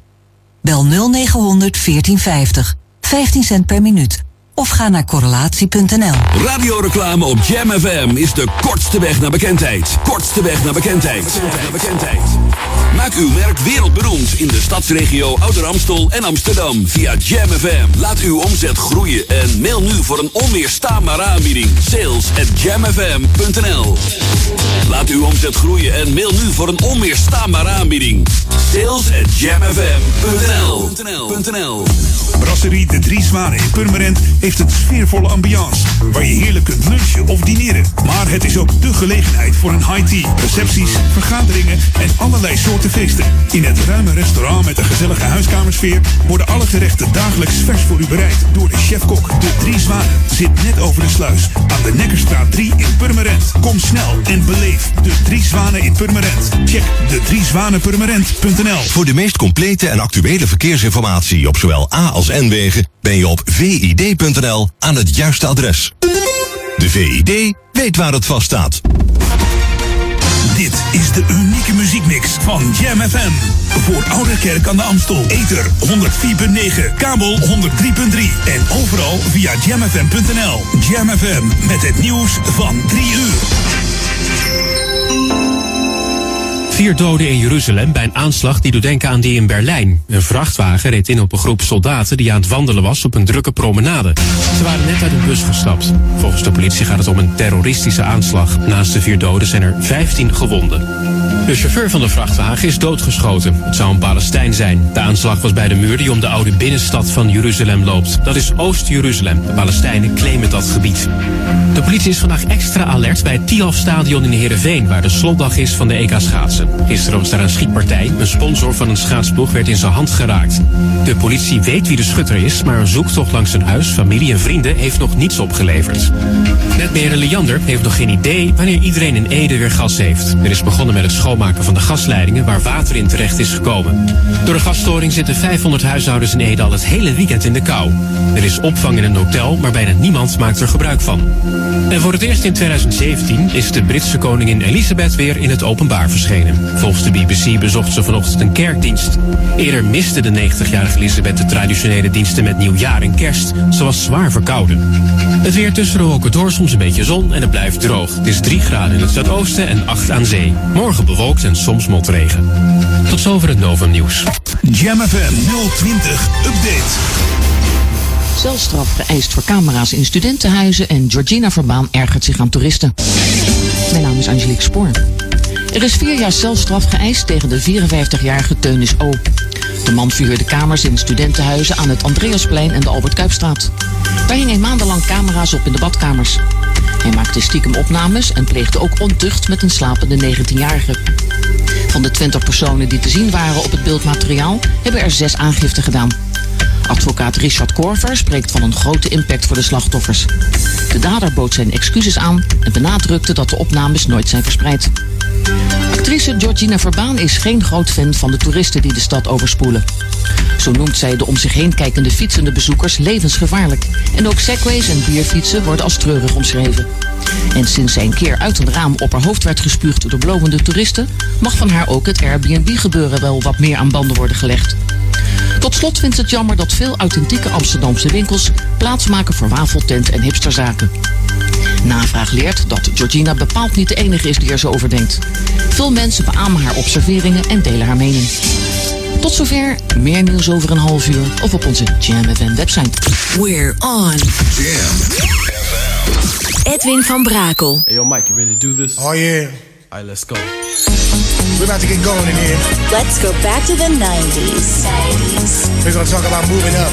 Bel 0900 1450. 15 cent per minuut. Of ga naar correlatie.nl. Radioreclame op Jam FM is de kortste weg naar bekendheid. Kortste weg naar bekendheid. Naar bekendheid. Maak uw merk wereldberoemd in de stadsregio Ouder Amstel en Amsterdam via Jam FM. Laat uw omzet groeien en mail nu voor een onweerstaanbare aanbieding. Sales at jamfm.nl Laat uw omzet groeien en mail nu voor een onweerstaanbare aanbieding. Sales at jamfm.nl Brasserie De Drie Zwanen in Purmerend heeft een sfeervolle ambiance. Waar je heerlijk kunt lunchen of dineren. Maar het is ook de gelegenheid voor een high tea, recepties, vergaderingen en allerlei soorten feesten. In het ruime restaurant met een gezellige huiskamersfeer worden alle gerechten dagelijks vers voor u bereid door de chef-kok. De Drie Zwanen zit net over de sluis aan de Nekkerstraat 3 in Purmerend. Kom snel en beleef de Drie Zwanen in Purmerend. Check de driezwanenpurmerend.nl Voor de meest complete en actuele verkeersinformatie op zowel A als N-wegen ben je op vid.nl aan het juiste adres. De VID weet waar het vast staat. Dit is de unieke muziekmix van Jam FM. Voor Ouderkerk aan de Amstel. Ether 104.9, kabel 103.3 en overal via jamfm.nl. Jam FM met het nieuws van 3 uur. Vier doden in Jeruzalem bij een aanslag die doet denken aan die in Berlijn. Een vrachtwagen reed in op een groep soldaten die aan het wandelen was op een drukke promenade. Ze waren net uit een bus gestapt. Volgens de politie gaat het om een terroristische aanslag. Naast de vier doden zijn er 15 gewonden. De chauffeur van de vrachtwagen is doodgeschoten. Het zou een Palestijn zijn. De aanslag was bij de muur die om de oude binnenstad van Jeruzalem loopt. Dat is Oost-Jeruzalem. De Palestijnen claimen dat gebied. De politie is vandaag extra alert bij het Tialf-stadion in Heerenveen... waar de slotdag is van de EK schaatsen. Gisteren was daar een schietpartij. Een sponsor van een schaatsploeg werd in zijn hand geraakt. De politie weet wie de schutter is... maar een zoektocht langs zijn huis, familie en vrienden... heeft nog niets opgeleverd. Netbeheerder Leander heeft nog geen idee... wanneer iedereen in Ede weer gas heeft. Er is begonnen met het schoonmaken van de gasleidingen... waar water in terecht is gekomen. Door de gasstoring zitten 500 huishoudens in Ede... al het hele weekend in de kou. Er is opvang in een hotel, maar bijna niemand maakt er gebruik van. En voor het eerst in 2017 is de Britse koningin Elisabeth weer in het openbaar verschenen. Volgens de BBC bezocht ze vanochtend een kerkdienst. Eerder miste de 90-jarige Elisabeth de traditionele diensten met nieuwjaar en kerst. Ze was zwaar verkouden. Het weer tussen de wolken door, soms een beetje zon en het blijft droog. Het is 3 graden in het zuidoosten en 8 aan zee. Morgen bewolkt en soms motregen. Tot zover het Novum Nieuws. Jam FM 020 Update. Zelfstraf geëist voor camera's in studentenhuizen en Georgina Verbaan ergert zich aan toeristen. Mijn naam is Angelique Spoor. Er is vier jaar celstraf geëist tegen de 54-jarige Teunis O. De man verhuurde kamers in studentenhuizen aan het Andreasplein en de Albert Kuipstraat. Daar hingen maandenlang camera's op in de badkamers. Hij maakte stiekem opnames en pleegde ook ontucht met een slapende 19-jarige. Van de 20 personen die te zien waren op het beeldmateriaal hebben er zes aangifte gedaan. Advocaat Richard Korver spreekt van een grote impact voor de slachtoffers. De dader bood zijn excuses aan en benadrukte dat de opnames nooit zijn verspreid. Actrice Georgina Verbaan is geen groot fan van de toeristen die de stad overspoelen. Zo noemt zij de om zich heen kijkende fietsende bezoekers levensgevaarlijk. En ook segways en bierfietsen worden als treurig omschreven. En sinds zij een keer uit een raam op haar hoofd werd gespuugd door blowende toeristen, mag van haar ook het Airbnb-gebeuren wel wat meer aan banden worden gelegd. Tot slot vindt het jammer dat veel authentieke Amsterdamse winkels plaatsmaken voor wafeltent en hipsterzaken. Navraag leert dat Georgina bepaald niet de enige is die er zo over denkt. Veel mensen beamen haar observeringen en delen haar mening. Tot zover, meer nieuws over een half uur of op onze Jam FM website. We're on. Edwin van Brakel. Hey, yo, Mike, you ready to do this? Oh, yeah. All right, let's go. We're about to get going in here. Let's go back to the 90s. We're going to talk about moving up.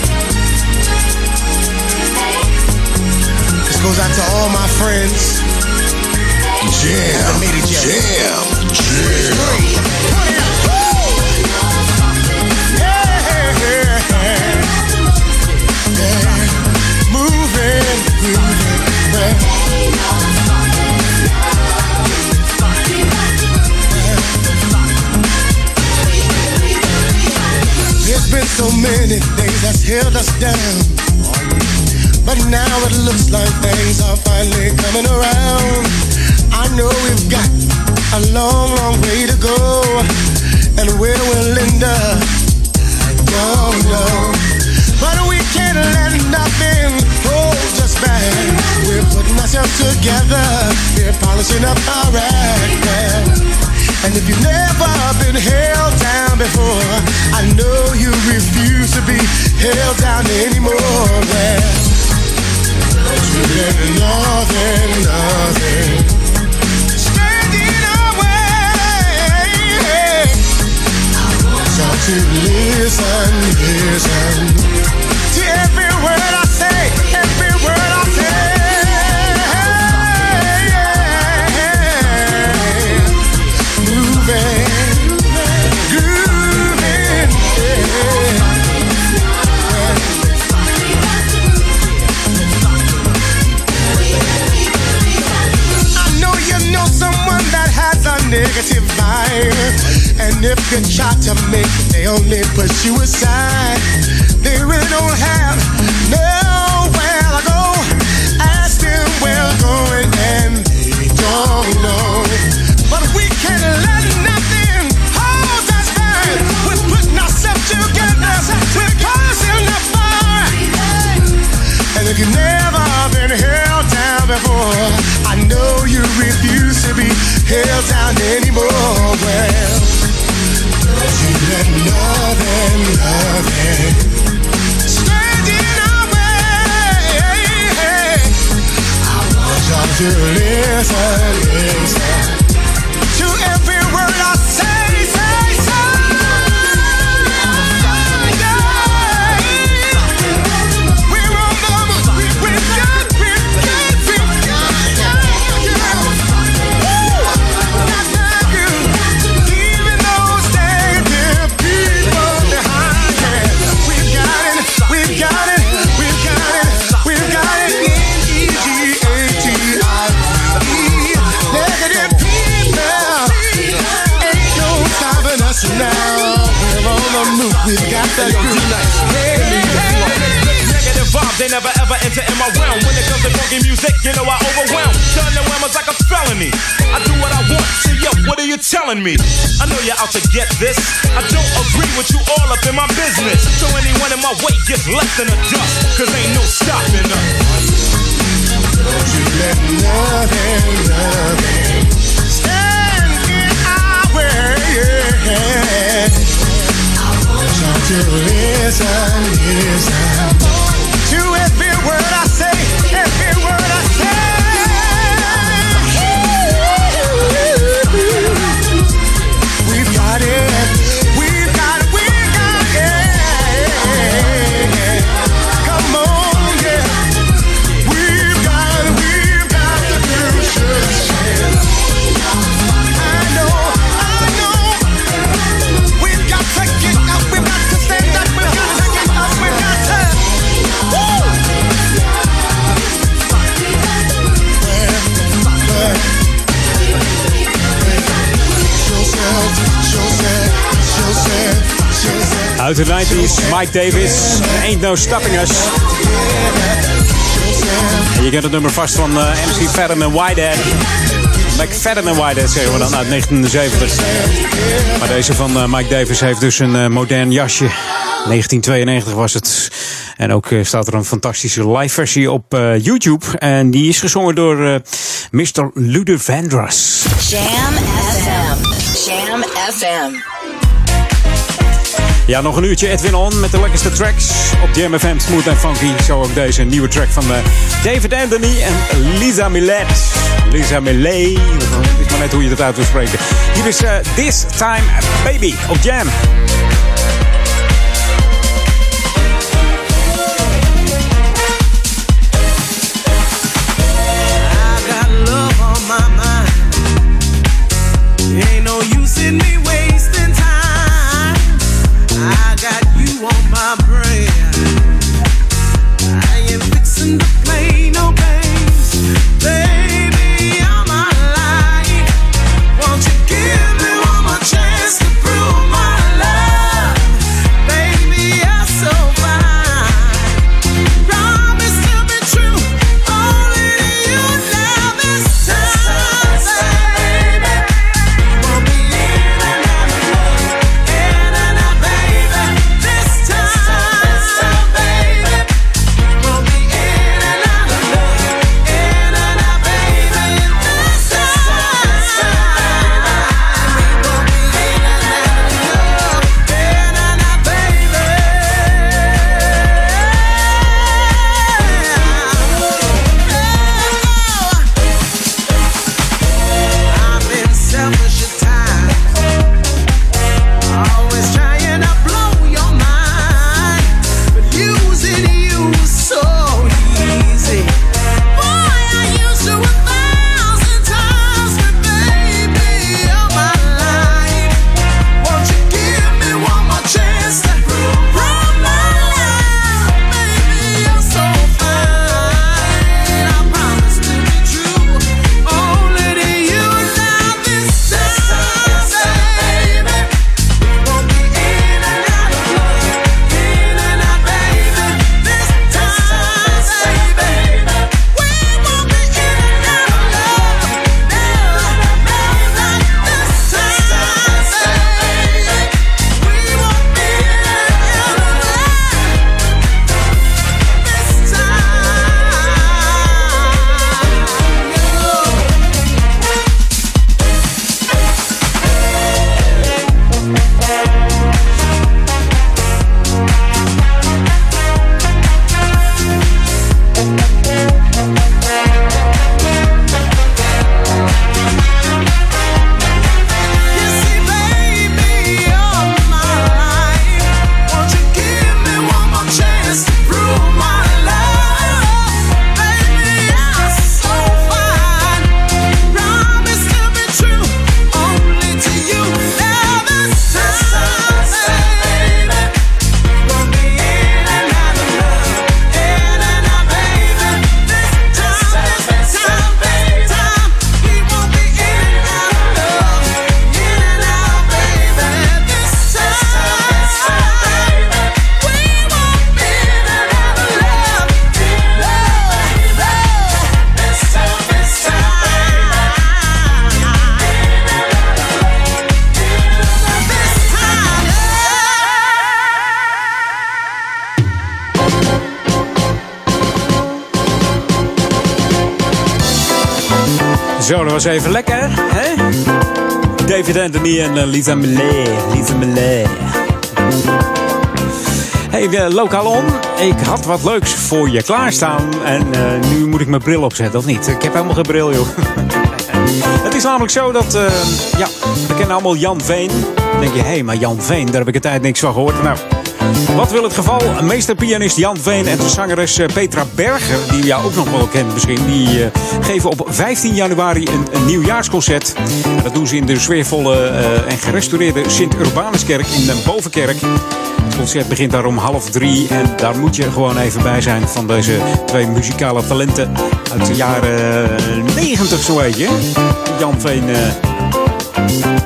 This goes out to all my friends. Jam, jam, jam. Moving, many things that's held us down. But now it looks like things are finally coming around. I know we've got a long, long way to go. And where we'll end up, I don't know. But we can't let nothing hold us back. We're putting ourselves together. We're polishing up our act. And if you've never been held down before, I know you refuse to be held down anymore. Well, there's nothing, nothing standing our way. So to listen, listen to every word I only push Mike Davis, Ain't No Stopping Us. Je kent het nummer vast van eh, MC Fadden en Whitehead. McFadden en Whitehead zeggen we dan uit 1970. Maar deze van eh, Mike Davis heeft dus een eh, modern jasje. 1992 was het. En ook staat er een fantastische live versie op YouTube. En die is gezongen door eh, Mr. Lude Vandross. Jam FM. Jam FM. Ja, nog een uurtje Edwin On met de lekkerste tracks op Jam FM Smooth en Funky. Zo ook deze nieuwe track van eh, David Anthony en Lisa Millet. Lisa Millet, ik weet maar net hoe je dat uit wil spreken. Hier is eh, This Time Baby op Jam. Had wat leuks voor je klaarstaan. En uh, nu moet ik mijn bril opzetten, of niet? Ik heb helemaal geen bril, joh. Het is namelijk zo dat, uh, ja, we kennen allemaal Jan Veen. Dan denk je, hé, hey, maar Jan Veen, daar heb ik een tijd niks van gehoord. Nou, wat wil het geval? Meesterpianist Jan Veen en de zangeres Petra Berger, die je ook nog wel kent misschien, die uh, geven op 15 januari een, een nieuwjaarsconcert. En dat doen ze in de sfeervolle uh, en gerestaureerde Sint-Urbanuskerk in de Bovenkerk. Het concert begint daar om half drie en daar moet je gewoon even bij zijn van deze twee muzikale talenten uit de jaren 90 zo weet je. Jan Veen. Uh,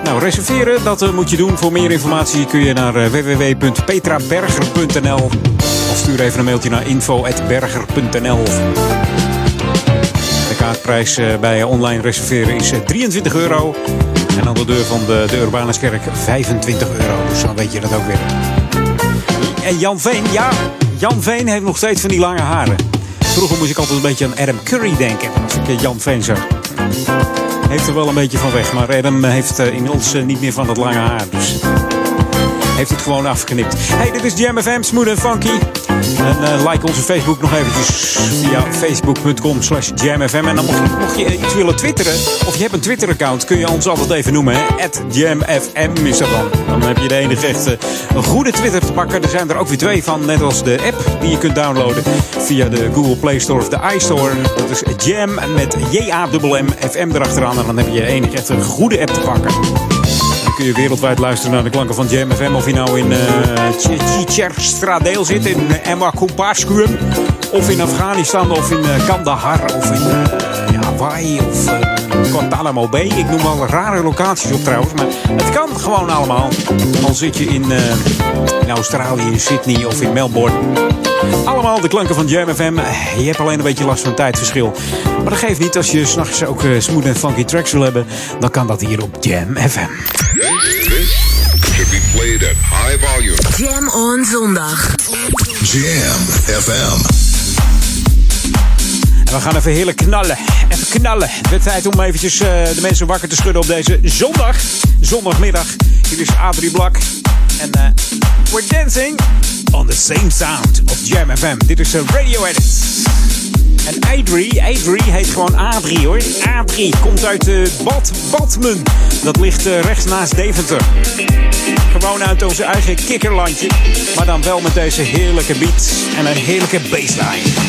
nou, reserveren, dat uh, moet je doen. Voor meer informatie kun je naar uh, www.petraberger.nl of stuur even een mailtje naar info.berger.nl. De kaartprijs bij online reserveren is 23 euro. En aan de deur van de, de Urbanuskerk 25 euro. Dus dan weet je dat ook weer. En Jan Veen, ja, Jan Veen heeft nog steeds van die lange haren. Vroeger moest ik altijd een beetje aan Adam Curry denken als ik Jan Veen zag. Heeft er wel een beetje van weg, maar Adam heeft uh, inmiddels niet meer van dat lange haar. Dus heeft het gewoon afgeknipt. Hey, dit is Jam FM, Smooth and Funky. En uh, like onze Facebook nog eventjes via facebook.com slash jamfm. En dan mocht, je iets willen twitteren, of je hebt een Twitter-account, kun je ons altijd even noemen. At jamfm is dat dan. Dan heb je de enige echte goede Twitter te pakken. Er zijn er ook weer twee van, net als de app die je kunt downloaden via de Google Play Store of de iStore. Dat is Jam met J-A-M-M, FM erachteraan. En dan heb je de enige echte goede app te pakken kun je wereldwijd luisteren naar de klanken van Jam FM. Of je nou in Chicharstradeel uh, zit, in uh, Emma Kumpaskuum. Of in Afghanistan, of in uh, Kandahar, of in Hawaii, of Guantanamo Bay. Ik noem wel rare locaties op trouwens, maar het kan gewoon allemaal. Al zit je in, in Australië, in Sydney of in Melbourne. Allemaal de klanken van Jam FM. Je hebt alleen een beetje last van tijdverschil. Maar dat geeft niet. Als je s'nachts ook uh, smooth en funky tracks wil hebben, dan kan dat hier op Jam FM. This should be played at high volume. Jam on zondag. Jam FM. We gaan even heerlijk knallen. Even knallen. De tijd om eventjes uh, de mensen wakker te schudden op deze zondag. Zondagmiddag. Hier is Adrie Blak. En uh, we're dancing on the same sound of Jam FM. Dit is een radio edit. En Adrie, Adrie heet gewoon Adrie hoor. Adrie komt uit uh, Bad Badmen. Dat ligt rechts naast Deventer. Gewoon uit onze eigen kikkerlandje. Maar dan wel met deze heerlijke beat en een heerlijke bassline.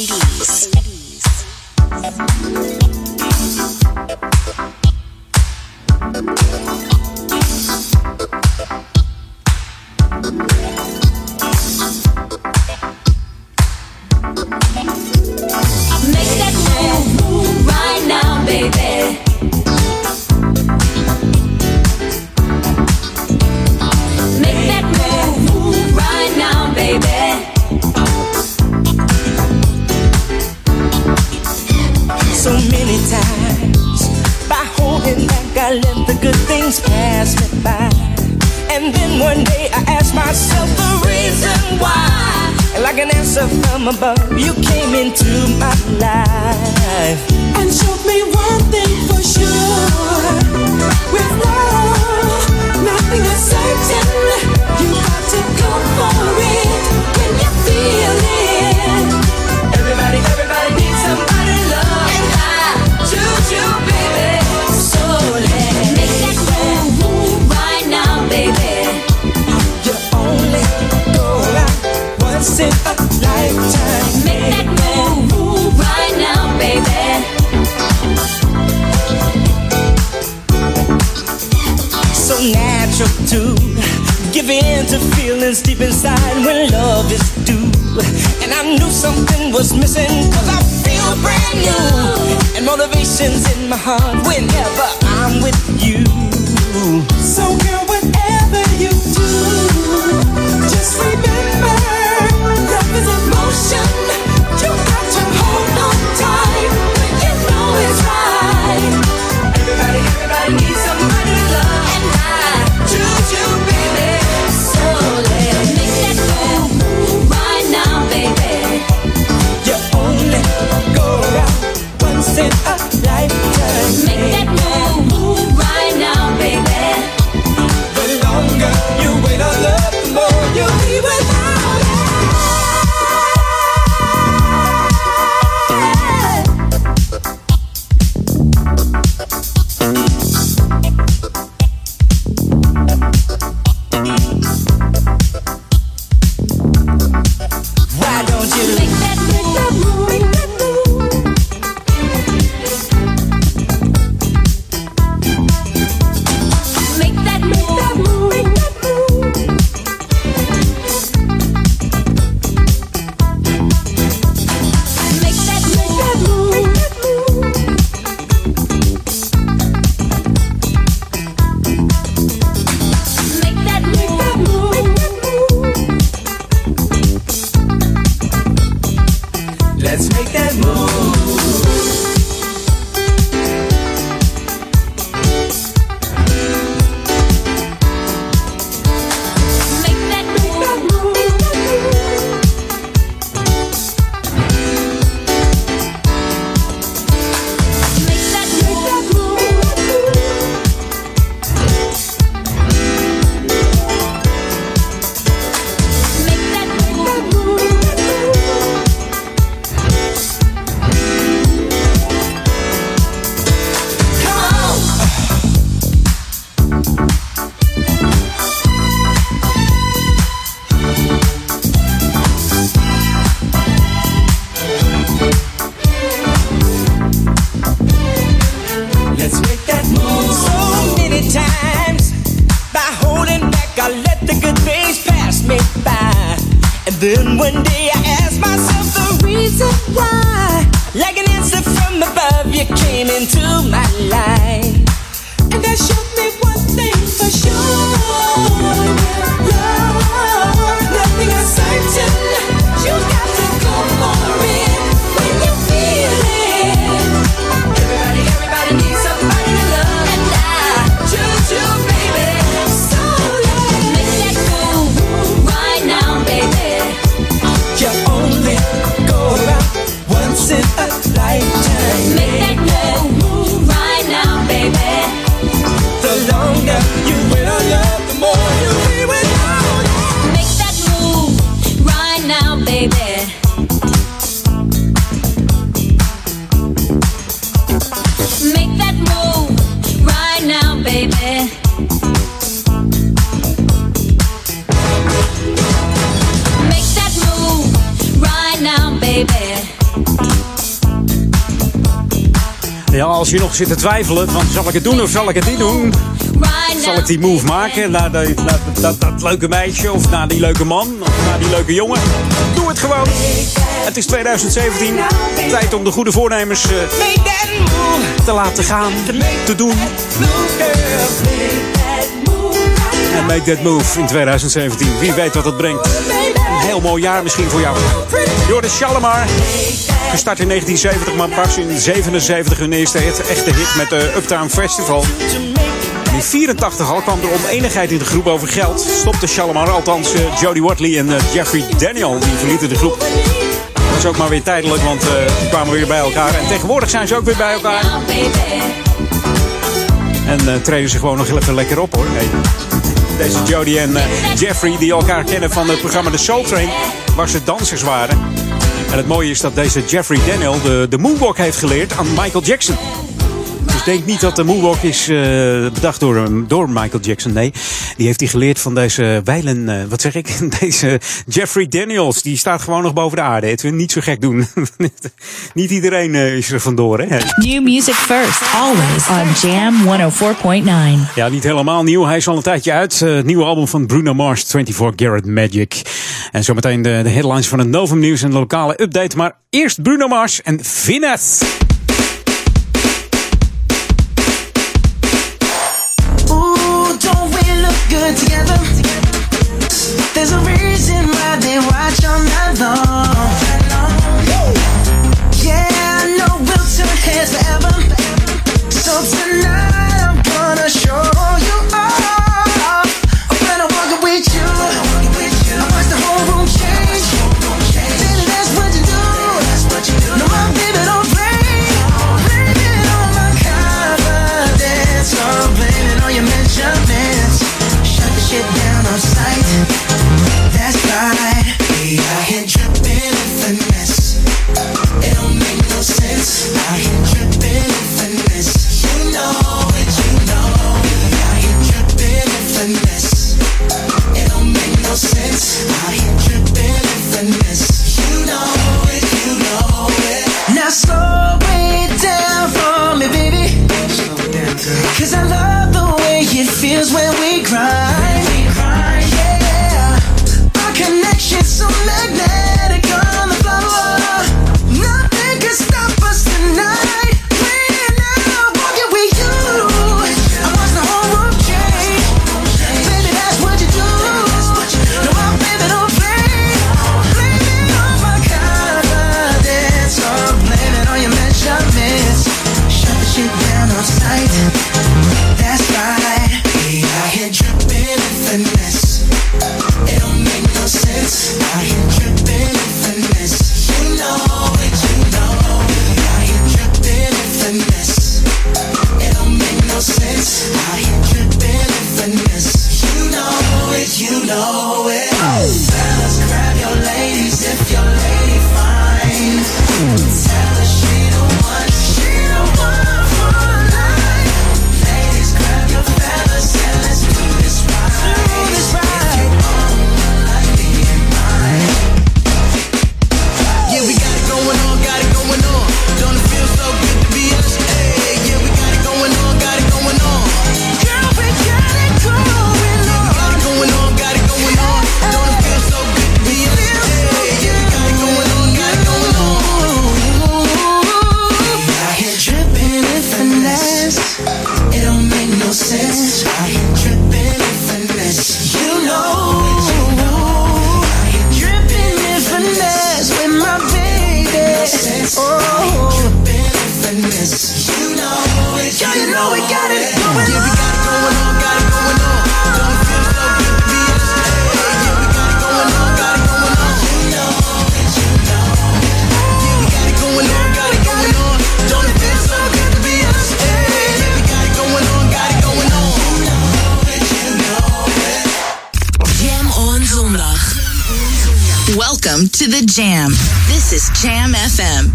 Als je nog zit te twijfelen, van zal ik het doen of zal ik het niet doen? Zal ik die move maken naar, de, dat, dat leuke meisje of naar die leuke man of naar die leuke jongen? Doe het gewoon. Het is 2017. Tijd om de goede voornemens eh, te laten gaan, te doen. En make that move in 2017. Wie weet wat het brengt. Heel mooi jaar misschien voor jou. Joris Shalimar. Gestart in 1970, maar pas in 77 hun eerste hit, echte hit met de Uptown Festival. In 84 al kwam er oneenigheid in de groep over geld. Stopte Shalimar, althans eh, Jody Watley en eh, Jeffrey Daniel, die verlieten de groep. Dat was ook maar weer tijdelijk, want eh, die kwamen weer bij elkaar. En tegenwoordig zijn ze ook weer bij elkaar. En treden ze gewoon nog lekker op hoor. Hey. Deze Jody en eh, Jeffrey, die elkaar kennen van het programma The Soul Train, waar ze dansers waren. En het mooie is dat deze Jeffrey Daniel de, de moonwalk heeft geleerd aan Michael Jackson. Dus denk niet dat de moonwalk is eh, bedacht door, hem- door Michael Jackson. Nee, die heeft hij geleerd van deze wijlen, eh, wat zeg ik? Deze Jeffrey Daniels. Die staat gewoon nog boven de aarde. Edwin, niet zo gek doen. niet iedereen eh, is er vandoor, hè? New music first, always on Jam 104.9. Ja, niet helemaal nieuw. Hij is al een tijdje uit. Eh, het nieuwe album van Bruno Mars, 24 Garrett Magic. En zometeen de, de headlines van het Novum Nieuws en de lokale update. Maar eerst Bruno Mars en Finesse. There's a reason why they watch all night long. Welcome to the Jam. This is Jam FM.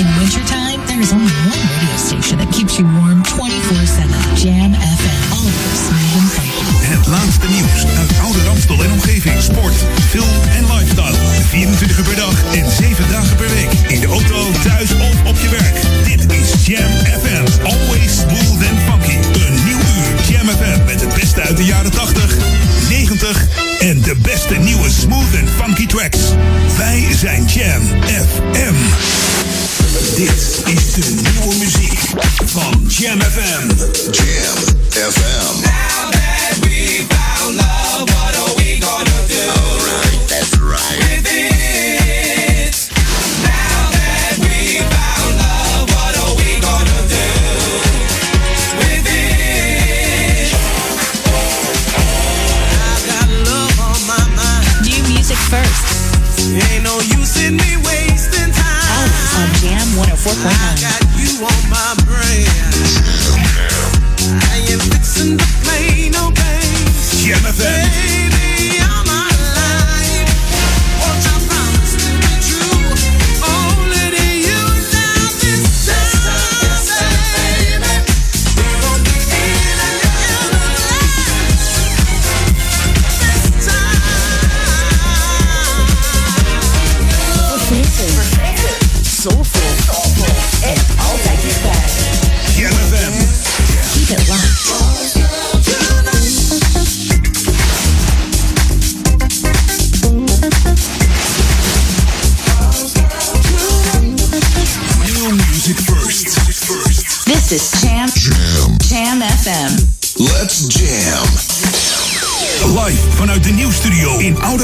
In wintertime, there is only one radio station that keeps you warm 24-7. Jam FM. Always smooth and funky. Het laatste nieuws uit oude Ramstel en omgeving. Sport, film en lifestyle. 24 uur per dag en 7 dagen per week. In de auto, thuis of op je werk. Dit is Jam FM. Always smooth and funky. Een nieuw uur Jam FM met het beste uit de jaren 80, 90 en de beste nieuwe smooth en funky tracks. Wij zijn Jam FM. Dit is de nieuwe muziek van Jam FM. Jam FM. Now that we found love, what are we gonna do? Alright, that's right. With 104.9.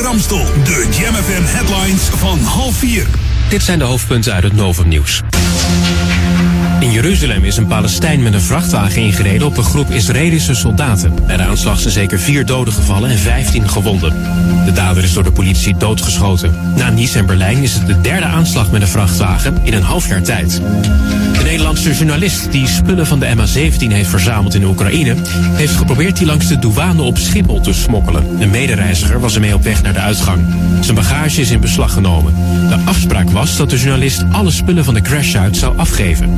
De Jam FM headlines van half vier. Dit zijn de hoofdpunten uit het Novum Nieuws. In Jeruzalem is een Palestijn met een vrachtwagen ingereden op een groep Israëlische soldaten. Bij de aanslag zijn zeker vier doden gevallen en 15 gewonden. De dader is door de politie doodgeschoten. Na Nice en Berlijn is het de derde aanslag met een vrachtwagen in een half jaar tijd. De Nederlandse journalist die spullen van de MH17 heeft verzameld in Oekraïne... heeft geprobeerd die langs de douane op Schiphol te smokkelen. Een medereiziger was ermee op weg naar de uitgang. Zijn bagage is in beslag genomen. De afspraak was dat de journalist alle spullen van de crashtsite zou afgeven.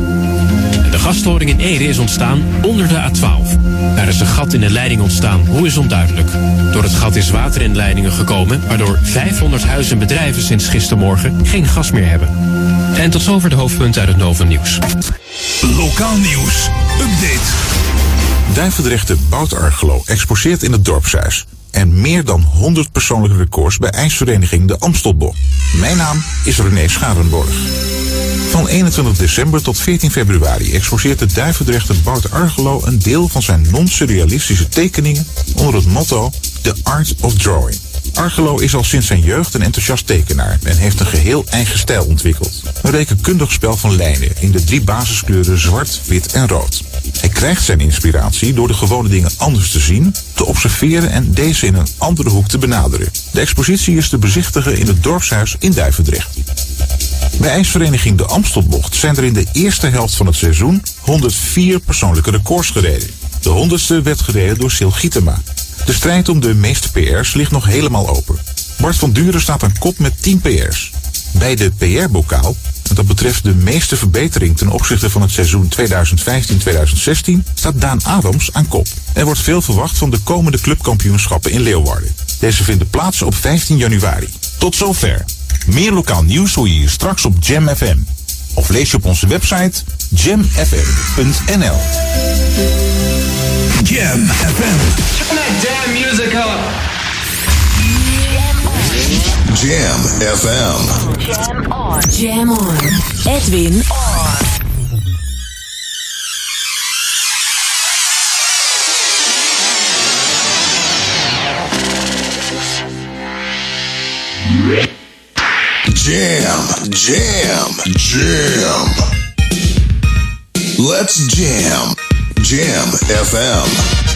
De gasstoring in Ede is ontstaan onder de A12. Daar is een gat in de leiding ontstaan. Hoe is onduidelijk. Door het gat is water in leidingen gekomen... waardoor 500 huizen en bedrijven sinds gistermorgen geen gas meer hebben. En tot zover de hoofdpunten uit het Novum Nieuws. Lokaal nieuws. Update. Duivendrechte Boutargelo exposeert in het dorpshuis. En meer dan 100 persoonlijke records bij ijsvereniging de Amstelbok. Mijn naam is René Scharenborg. Van 21 december tot 14 februari exposeert de Duivendrechter Bout Argelo een deel van zijn non-surrealistische tekeningen onder het motto The Art of Drawing. Argelo is al sinds zijn jeugd een enthousiast tekenaar en heeft een geheel eigen stijl ontwikkeld. Een rekenkundig spel van lijnen in de drie basiskleuren zwart, wit en rood. Hij krijgt zijn inspiratie door de gewone dingen anders te zien, te observeren en deze in een andere hoek te benaderen. De expositie is te bezichtigen in het dorpshuis in Duivendrecht. Bij ijsvereniging De Amstelbocht zijn er in de eerste helft van het seizoen 104 persoonlijke records gereden. De honderdste werd gereden door Sil Gietema. De strijd om de meeste PR's ligt nog helemaal open. Bart van Duren staat aan kop met 10 PR's. Bij de PR-bokaal, dat betreft de meeste verbetering ten opzichte van het seizoen 2015-2016, staat Daan Adams aan kop. Er wordt veel verwacht van de komende clubkampioenschappen in Leeuwarden. Deze vinden plaats op 15 januari. Tot zover. Meer lokaal nieuws hoor je hier straks op Jam FM. Of lees je op onze website jamfm.nl. Jam FM. Turn that damn music up. Jam FM. Jam on. Jam on. Edwin on. Jam, jam, jam. Let's jam. Jam FM.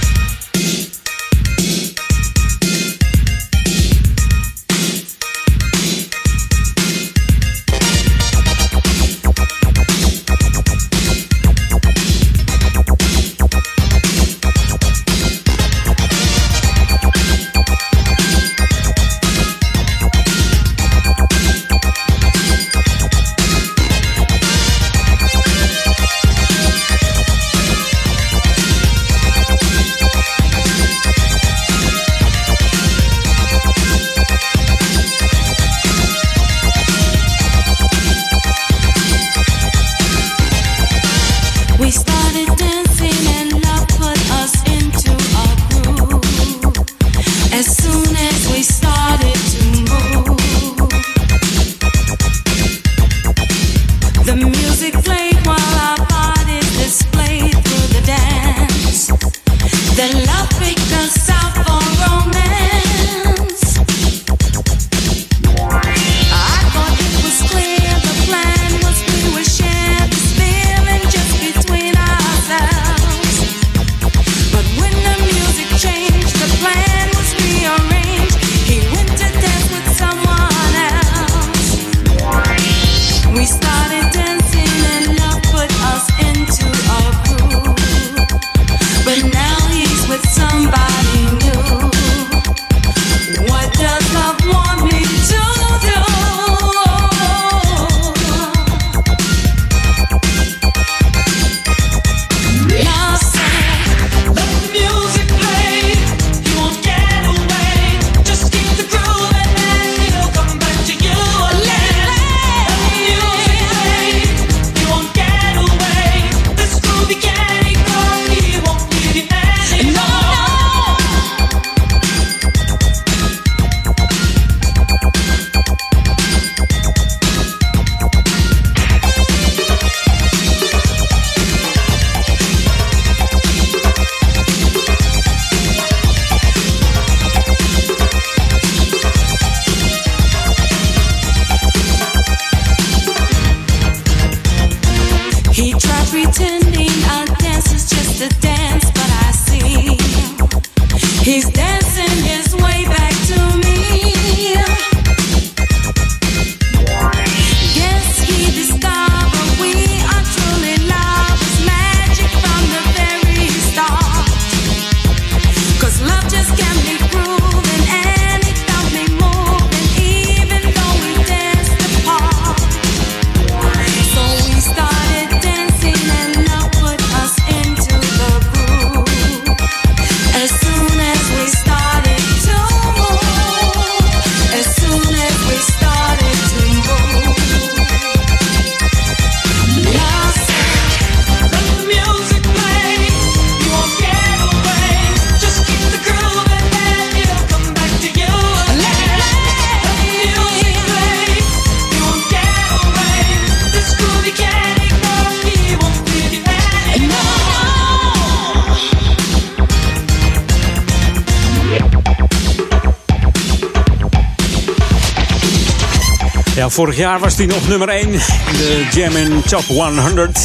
Vorig jaar was hij nog nummer 1 in de Jam in Top 100.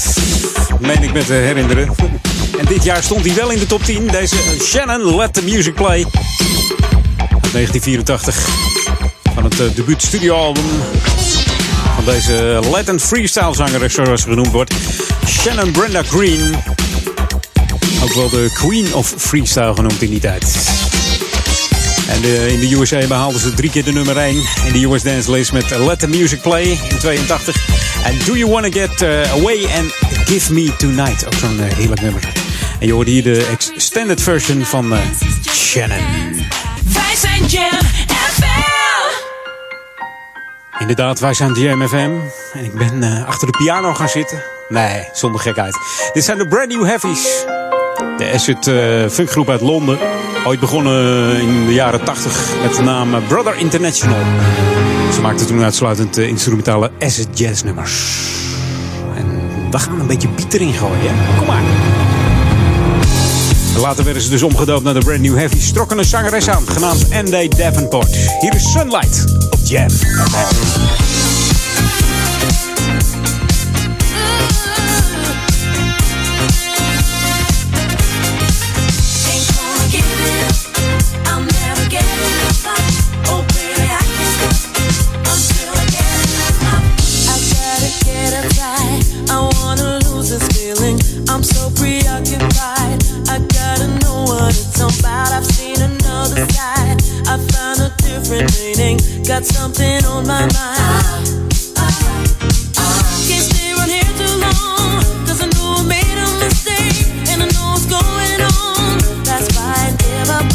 Meen ik me te herinneren. En dit jaar stond hij wel in de top 10. Deze Shannon Let the Music Play. Uit 1984. Van het uh, debuut studioalbum. Van deze Latin freestyle zangeres zoals ze genoemd wordt. Shannon Brenda Green. Ook wel de Queen of Freestyle genoemd in die tijd. En de- in de USA behaalden ze drie keer de nummer 1 in de US Dance List met Let the Music Play in 82. En Do You Wanna Get uh, Away and Give Me Tonight. Ook zo'n uh, heerlijk nummer. En je hoorde hier de extended version van Shannon. Wij zijn Jam FM. Inderdaad, wij zijn Jam FM. En ik ben uh, achter de piano gaan zitten. Nee, zonder gekheid. Dit zijn de Brand New Heavies. De acid uh, funkgroep uit Londen. Ooit begonnen in de jaren 80 met de naam Brother International. Ze maakten toen uitsluitend uh, instrumentale acid jazz nummers. En we gaan een beetje beat erin gooien. Hè? Kom maar. Later werden ze dus omgedoopt naar de Brand New Heavies. Trokken een zangeres aan, genaamd Andy Davenport. Hier is Sunlight op Jam. I found a different meaning. Got something on my mind. Can't stay here too long. 'cause I know I made a mistake. And I know what's going on. That's why I up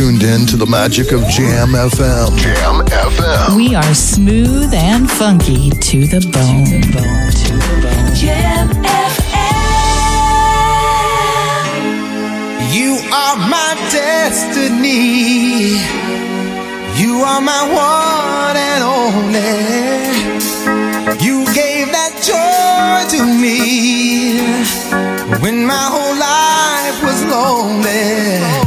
tuned in to the magic of Jam FM. Jam FM. We are smooth and funky to the bone. To the bone. Jam You are my destiny. You are my one and only. You gave that joy to me when my whole life was lonely.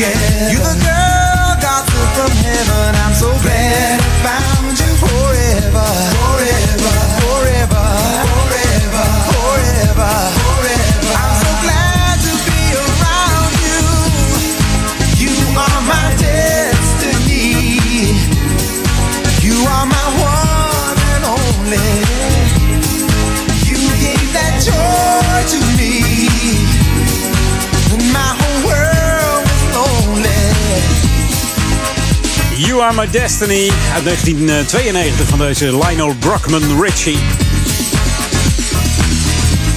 Us Are My Destiny uit 1992 van deze Lionel Brockman Ritchie.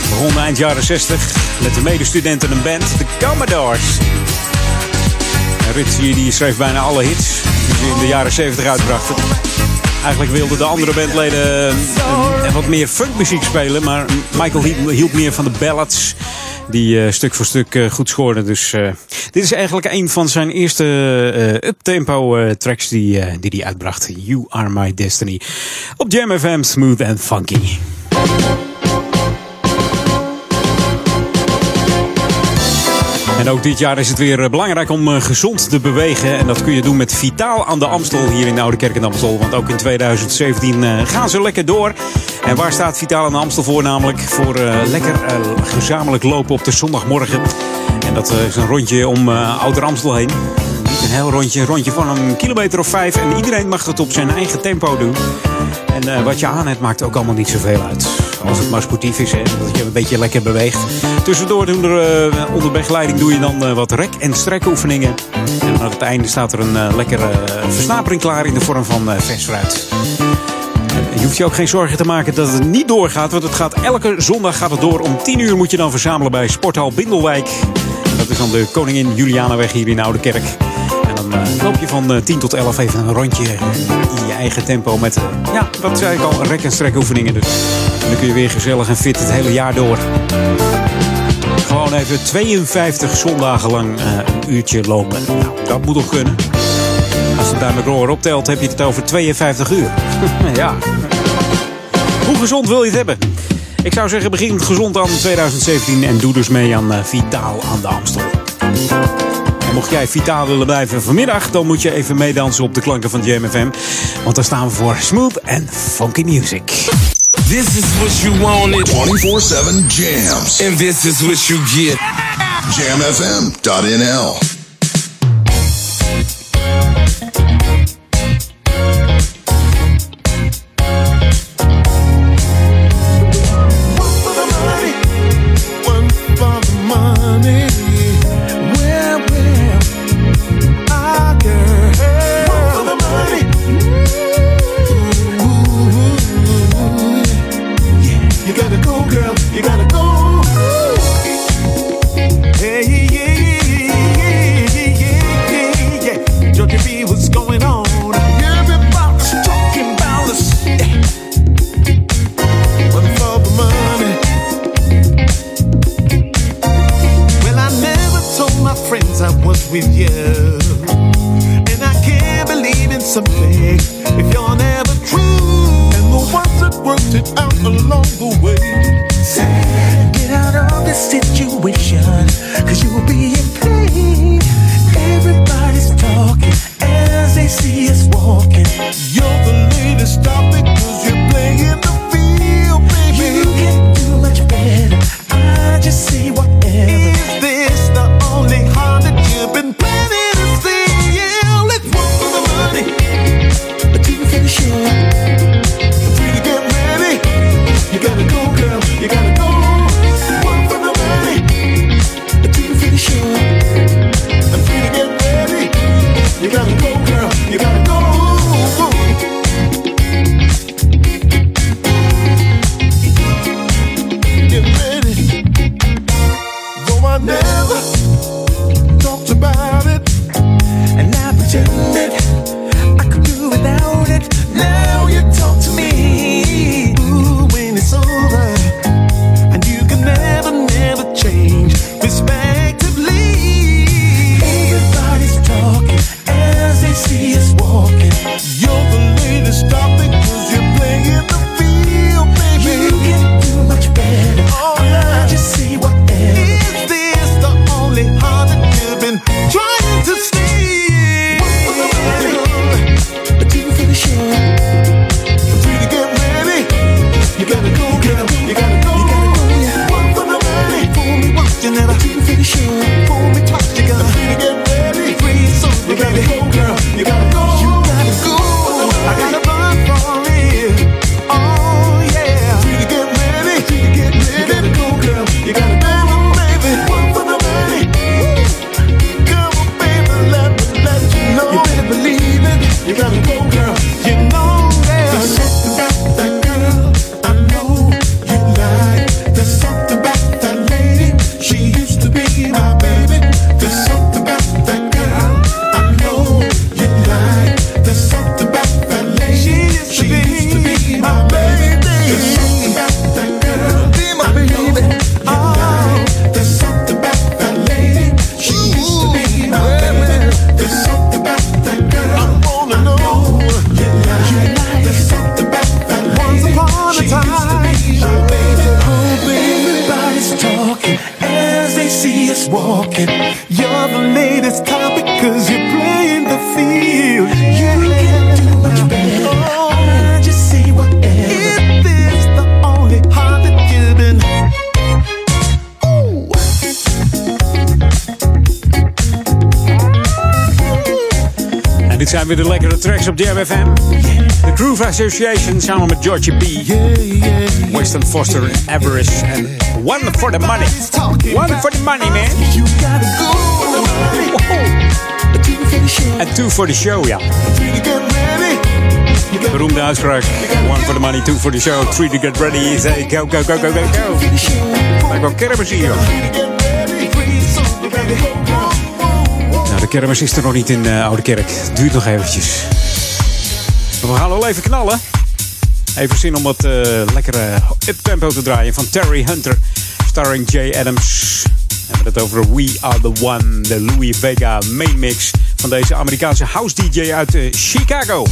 Begon eind jaren 60 met de medestudenten een band, de Commodores. En Ritchie die schreef bijna alle hits die ze in de jaren 70 uitbrachten. Eigenlijk wilden de andere bandleden een, een wat meer funkmuziek spelen, maar Michael hield meer van de ballads die eh, stuk voor stuk eh, goed scoorden. Dus eh, dit is eigenlijk een van zijn eerste uptempo tracks die hij die uitbracht. You Are My Destiny. Op Jam FM, smooth and funky. En ook dit jaar is het weer eh, belangrijk om eh, gezond te bewegen. En dat kun je doen met Vitaal aan de Amstel hier in Oude Kerk en Amstel. Want ook in 2017 eh, gaan ze lekker door. En waar staat Vitaal aan de Amstel voor? Namelijk voor lekker gezamenlijk lopen op de zondagmorgen. En dat is een rondje om Ouder Amstel heen. Een heel rondje, een rondje van een kilometer of vijf. En iedereen mag dat op zijn eigen tempo doen. En eh, wat je aan hebt maakt ook allemaal niet zoveel uit. Als het maar sportief is, hè, dat je een beetje lekker beweegt. Tussendoor doen er, eh, onder begeleiding doe je dan eh, wat rek- en strekoefeningen. En aan het einde staat er een lekkere versnapering klaar in de vorm van vers fruit. Je hoeft je ook geen zorgen te maken dat het niet doorgaat. Want het gaat elke zondag gaat het door. Om 10 uur moet je dan verzamelen bij Sporthal Bindelwijk. Dat is dan de Koningin Julianaweg hier in Oude Kerk. Eh, loop je van eh, 10 tot 11 even een rondje in je eigen tempo met, eh, ja, dat zei ik al, rek- en strek oefeningen dus. En dan kun je weer gezellig en fit het hele jaar door. Gewoon even 52 zondagen lang een uurtje lopen. Nou, dat moet toch kunnen. Als je het met McGraw optelt, heb je het over 52 uur. ja. Hoe gezond wil je het hebben? Ik zou zeggen, begin gezond aan 2017 en doe dus mee aan Vitaal aan de Amstel. Nou, mocht jij vitaal willen blijven vanmiddag, dan moet je even meedansen op de klanken van JMFM. Want daar staan we voor smooth en funky music. This is what you wanted. 24-7 jams. And this is what you get. Jamfm.nl Association samen met Georgie B. Winston Foster en Everest. En One for the Money. One for the Money, man. En Two for the Show, ja. Beroemde uitspraak. One for the money, two for the show, three to get ready. Say go, go, go, go, go, go. Wel kermis hier. Nou, de kermis is er nog niet in uh, Oude Kerk. Duurt nog eventjes. We gaan wel even knallen. Even zin om wat uh, lekkere up-tempo te draaien van Terry Hunter. Starring Jay Adams. We hebben het over We Are The One. De Louis Vega main mix van deze Amerikaanse house DJ uit uh, Chicago.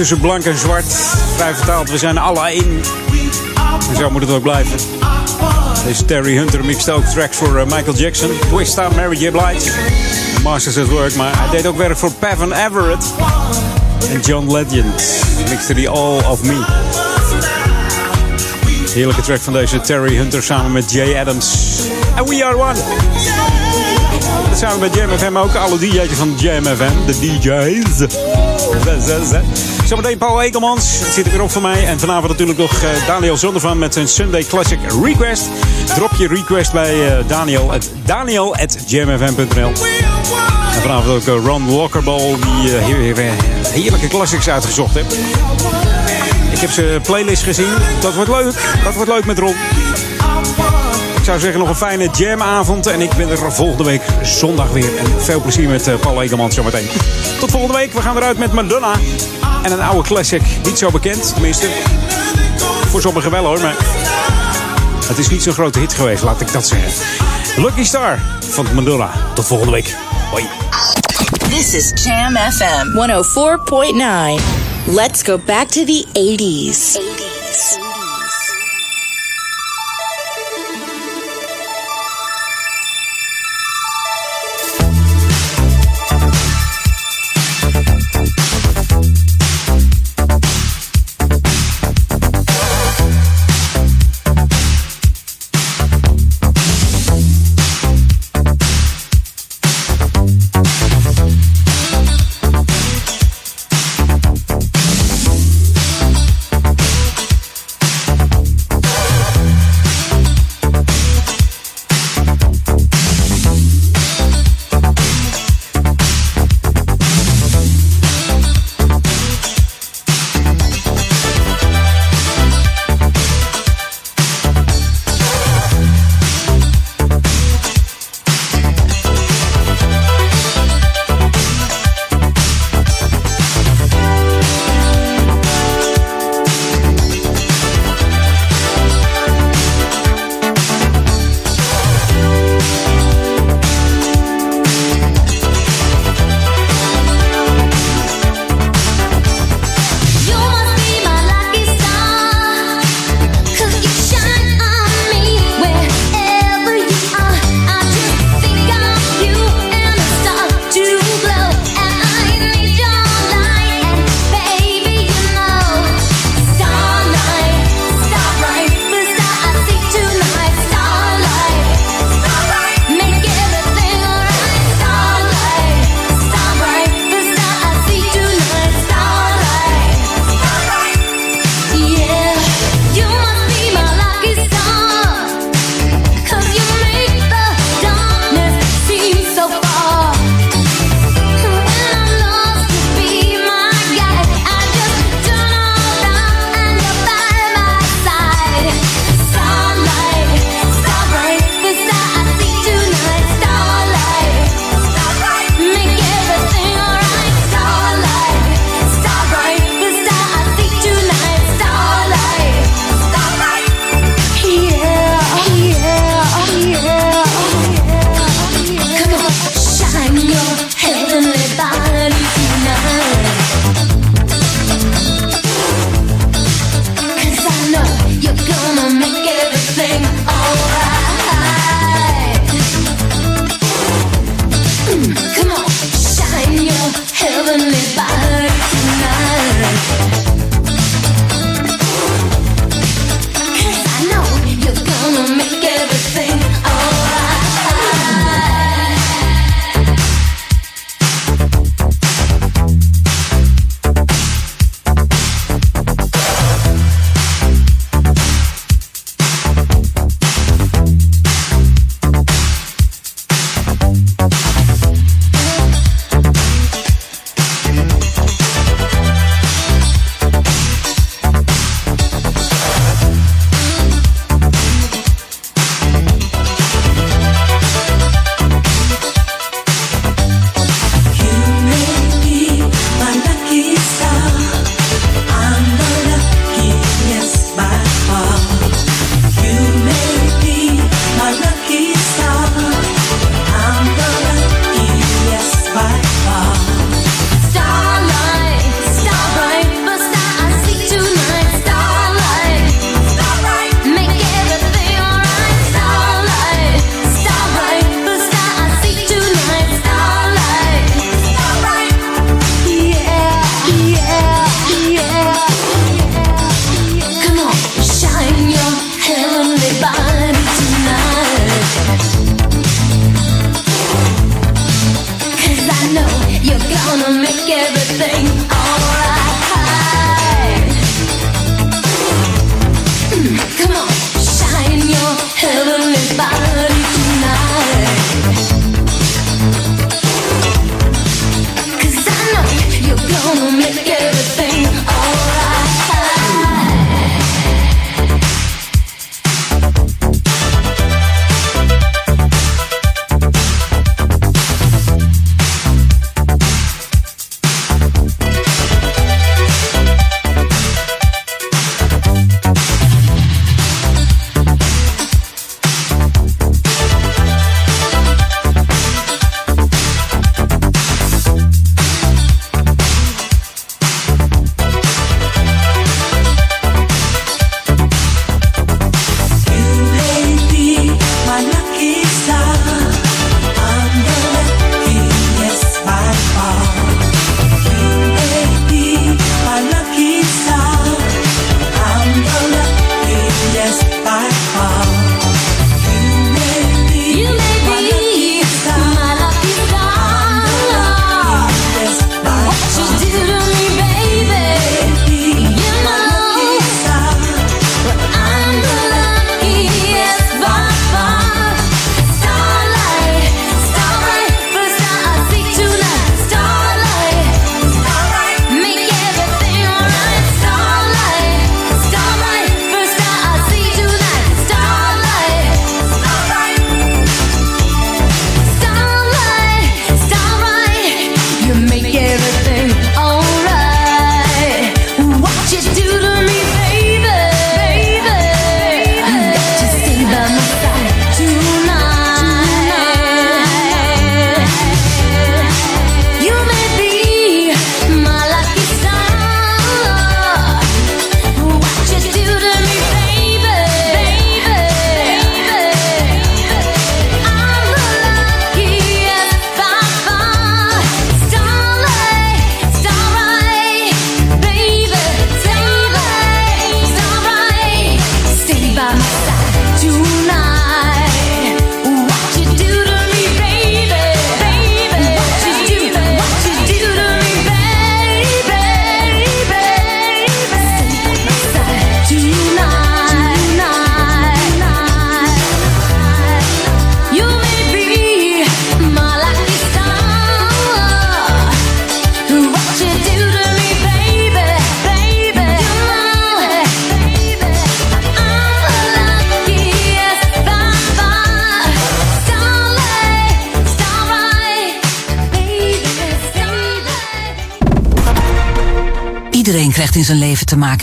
Tussen blank en zwart. Vrij vertaald, we zijn alle één. En zo moet het ook blijven. Deze Terry Hunter mixt ook tracks voor uh, Michael Jackson, Twista, Mary J. Blige. Masters at Work, maar hij deed ook werk voor Pavin Everett. En John Legend. Mixte die All of Me. Heerlijke track van deze Terry Hunter samen met Jay Adams. And we are one. Dat samen met Jam FM ook. Alle DJ's van Jam FM. De DJ's. Zometeen Paul Ekelmans. Het zit er weer op voor mij. En vanavond natuurlijk nog uh, Daniel Zondervan met zijn Sunday Classic Request. Drop je request bij uh, Daniel. At, Daniel at En vanavond ook uh, Ron Walkerball. Die heerlijke classics uitgezocht heeft. Ik heb zijn playlist gezien. Dat wordt leuk. Dat wordt leuk met Ron. Ik zou zeggen nog een fijne jamavond. En ik ben er volgende week zondag weer. En veel plezier met Paul Egelmans zometeen. Tot volgende week. We gaan eruit met Madonna. En een oude classic. Niet zo bekend, tenminste. Voor sommigen wel hoor, maar... Het is niet zo'n grote hit geweest, laat ik dat zeggen. Lucky Star van Madonna. Tot volgende week. Hoi. This is Jam FM 104.9. Let's go back to the 80s. 80s.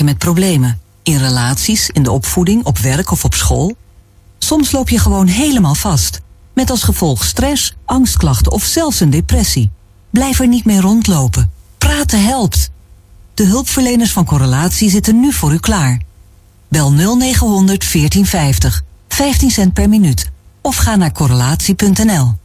Met problemen. In relaties, in de opvoeding, op werk of op school. Soms loop je gewoon helemaal vast. Met als gevolg stress, angstklachten of zelfs een depressie. Blijf er niet mee rondlopen. Praten helpt. De hulpverleners van Correlatie zitten nu voor u klaar. Bel 0900 1450. 15 cent per minuut. Of ga naar correlatie.nl.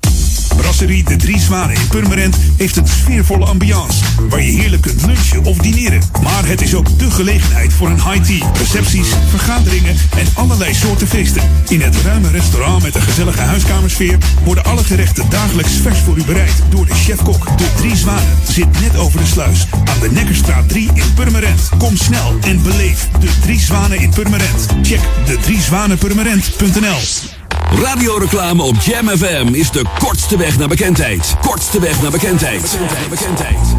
Brasserie De Drie Zwanen in Purmerend heeft een sfeervolle ambiance. Waar je heerlijk kunt lunchen of dineren. Maar het is ook de gelegenheid voor een high tea, recepties, vergaderingen en allerlei soorten feesten. In het ruime restaurant met een gezellige huiskamersfeer worden alle gerechten dagelijks vers voor u bereid door de chef-kok. De Drie Zwanen zit net over de sluis aan de Nekkerstraat 3 in Purmerend. Kom snel en beleef de Drie Zwanen in Purmerend. Check de driezwanenpurmerend.nl Radioreclame op Jam FM is de kortste weg naar bekendheid. Kortste weg naar bekendheid. bekendheid.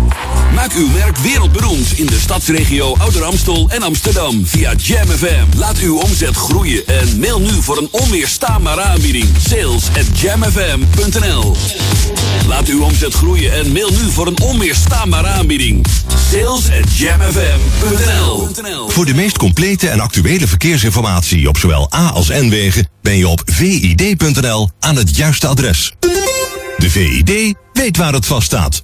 Maak uw merk wereldberoemd in de stadsregio Ouder Amstel en Amsterdam via Jam FM. Laat uw omzet groeien en mail nu voor een onweerstaanbare aanbieding. Sales at jamfm.nl Laat uw omzet groeien en mail nu voor een onweerstaanbare aanbieding. Sales at jamfm.nl Voor de meest complete en actuele verkeersinformatie op zowel A als N-wegen ben je op vid.nl aan het juiste adres. De VID weet waar het vast staat.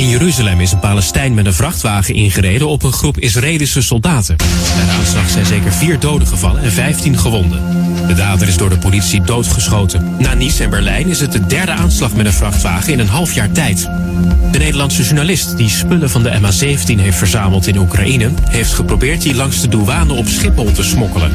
In Jeruzalem is een Palestijn met een vrachtwagen ingereden op een groep Israëlische soldaten. Bij de aanslag zijn zeker vier doden gevallen en 15 gewonden. De dader is door de politie doodgeschoten. Na Nice en Berlijn is het de derde aanslag met een vrachtwagen in een half jaar tijd. De Nederlandse journalist die spullen van de MH17 heeft verzameld in Oekraïne... heeft geprobeerd die langs de douane op Schiphol te smokkelen.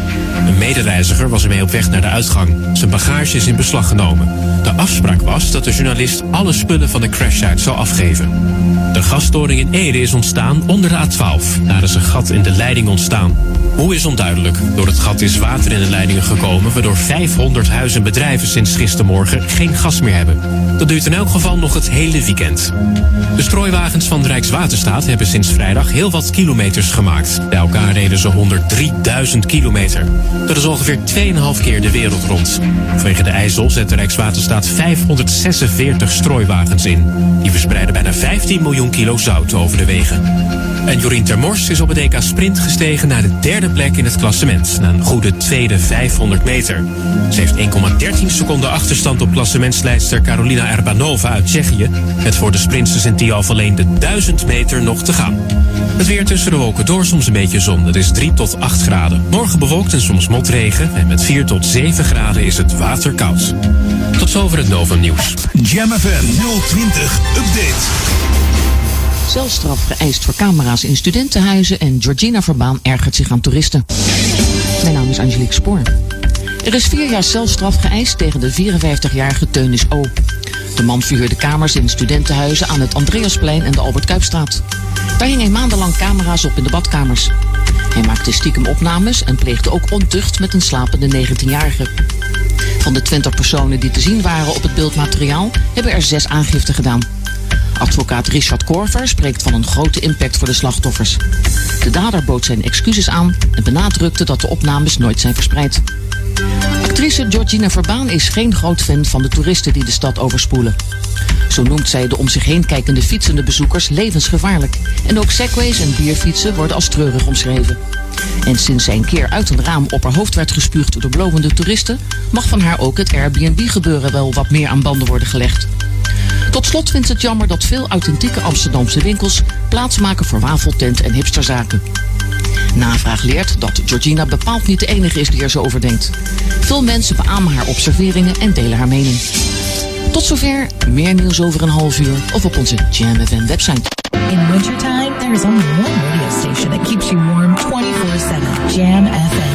Een medereiziger was ermee op weg naar de uitgang. Zijn bagage is in beslag genomen. De afspraak was dat de journalist alle spullen van de crashsite zou afgeven. Thank you. De gasstoring in Ede is ontstaan onder de A12. Daar is een gat in de leiding ontstaan. Hoe is onduidelijk. Door het gat is water in de leidingen gekomen... waardoor 500 huizen en bedrijven sinds gistermorgen geen gas meer hebben. Dat duurt in elk geval nog het hele weekend. De strooiwagens van Rijkswaterstaat hebben sinds vrijdag heel wat kilometers gemaakt. Bij elkaar reden ze 103.000 kilometer. Dat is ongeveer 2,5 keer de wereld rond. Vanwege de IJssel zet de Rijkswaterstaat 546 strooiwagens in. Die verspreiden bijna 15 miljoen kilo zout over de wegen. En Jorien Termors is op het EK Sprint gestegen naar de derde plek in het klassement. Na een goede tweede 500 meter. Ze heeft 1,13 seconden achterstand op klassementsleidster Carolina Erbanova uit Tsjechië. Met voor de sprinters in Tialf alleen de 1000 meter nog te gaan. Het weer tussen de wolken door, soms een beetje zon. Het is 3 tot 8 graden. Morgen bewolkt en soms motregen. En met 4 tot 7 graden is het waterkoud. Tot zover het Novum Nieuws. Jam FM 020 Update. Celstraf geëist voor camera's in studentenhuizen en Georgina Verbaan ergert zich aan toeristen. Mijn naam is Angelique Spoor. Er is vier jaar celstraf geëist tegen de 54-jarige Teunis O. De man verhuurde kamers in studentenhuizen aan het Andreasplein en de Albert Kuipstraat. Daar hing hij maandenlang camera's op in de badkamers. Hij maakte stiekem opnames en pleegde ook ontucht met een slapende 19-jarige. Van de 20 personen die te zien waren op het beeldmateriaal hebben er zes aangifte gedaan. Advocaat Richard Korver spreekt van een grote impact voor de slachtoffers. De dader bood zijn excuses aan en benadrukte dat de opnames nooit zijn verspreid. Actrice Georgina Verbaan is geen groot fan van de toeristen die de stad overspoelen. Zo noemt zij de om zich heen kijkende fietsende bezoekers levensgevaarlijk. En ook segways en bierfietsen worden als treurig omschreven. En sinds zij een keer uit een raam op haar hoofd werd gespuugd door blowende toeristen, mag van haar ook het Airbnb-gebeuren wel wat meer aan banden worden gelegd. Tot slot vindt het jammer dat veel authentieke Amsterdamse winkels plaatsmaken voor wafeltent en hipsterzaken. Navraag leert dat Georgina bepaald niet de enige is die er zo over denkt. Veel mensen beamen haar observeringen en delen haar mening. Tot zover, meer nieuws over een half uur of op onze Jam FM website. In wintertime, there is only one radio station that keeps you warm 24-7. Jam FM.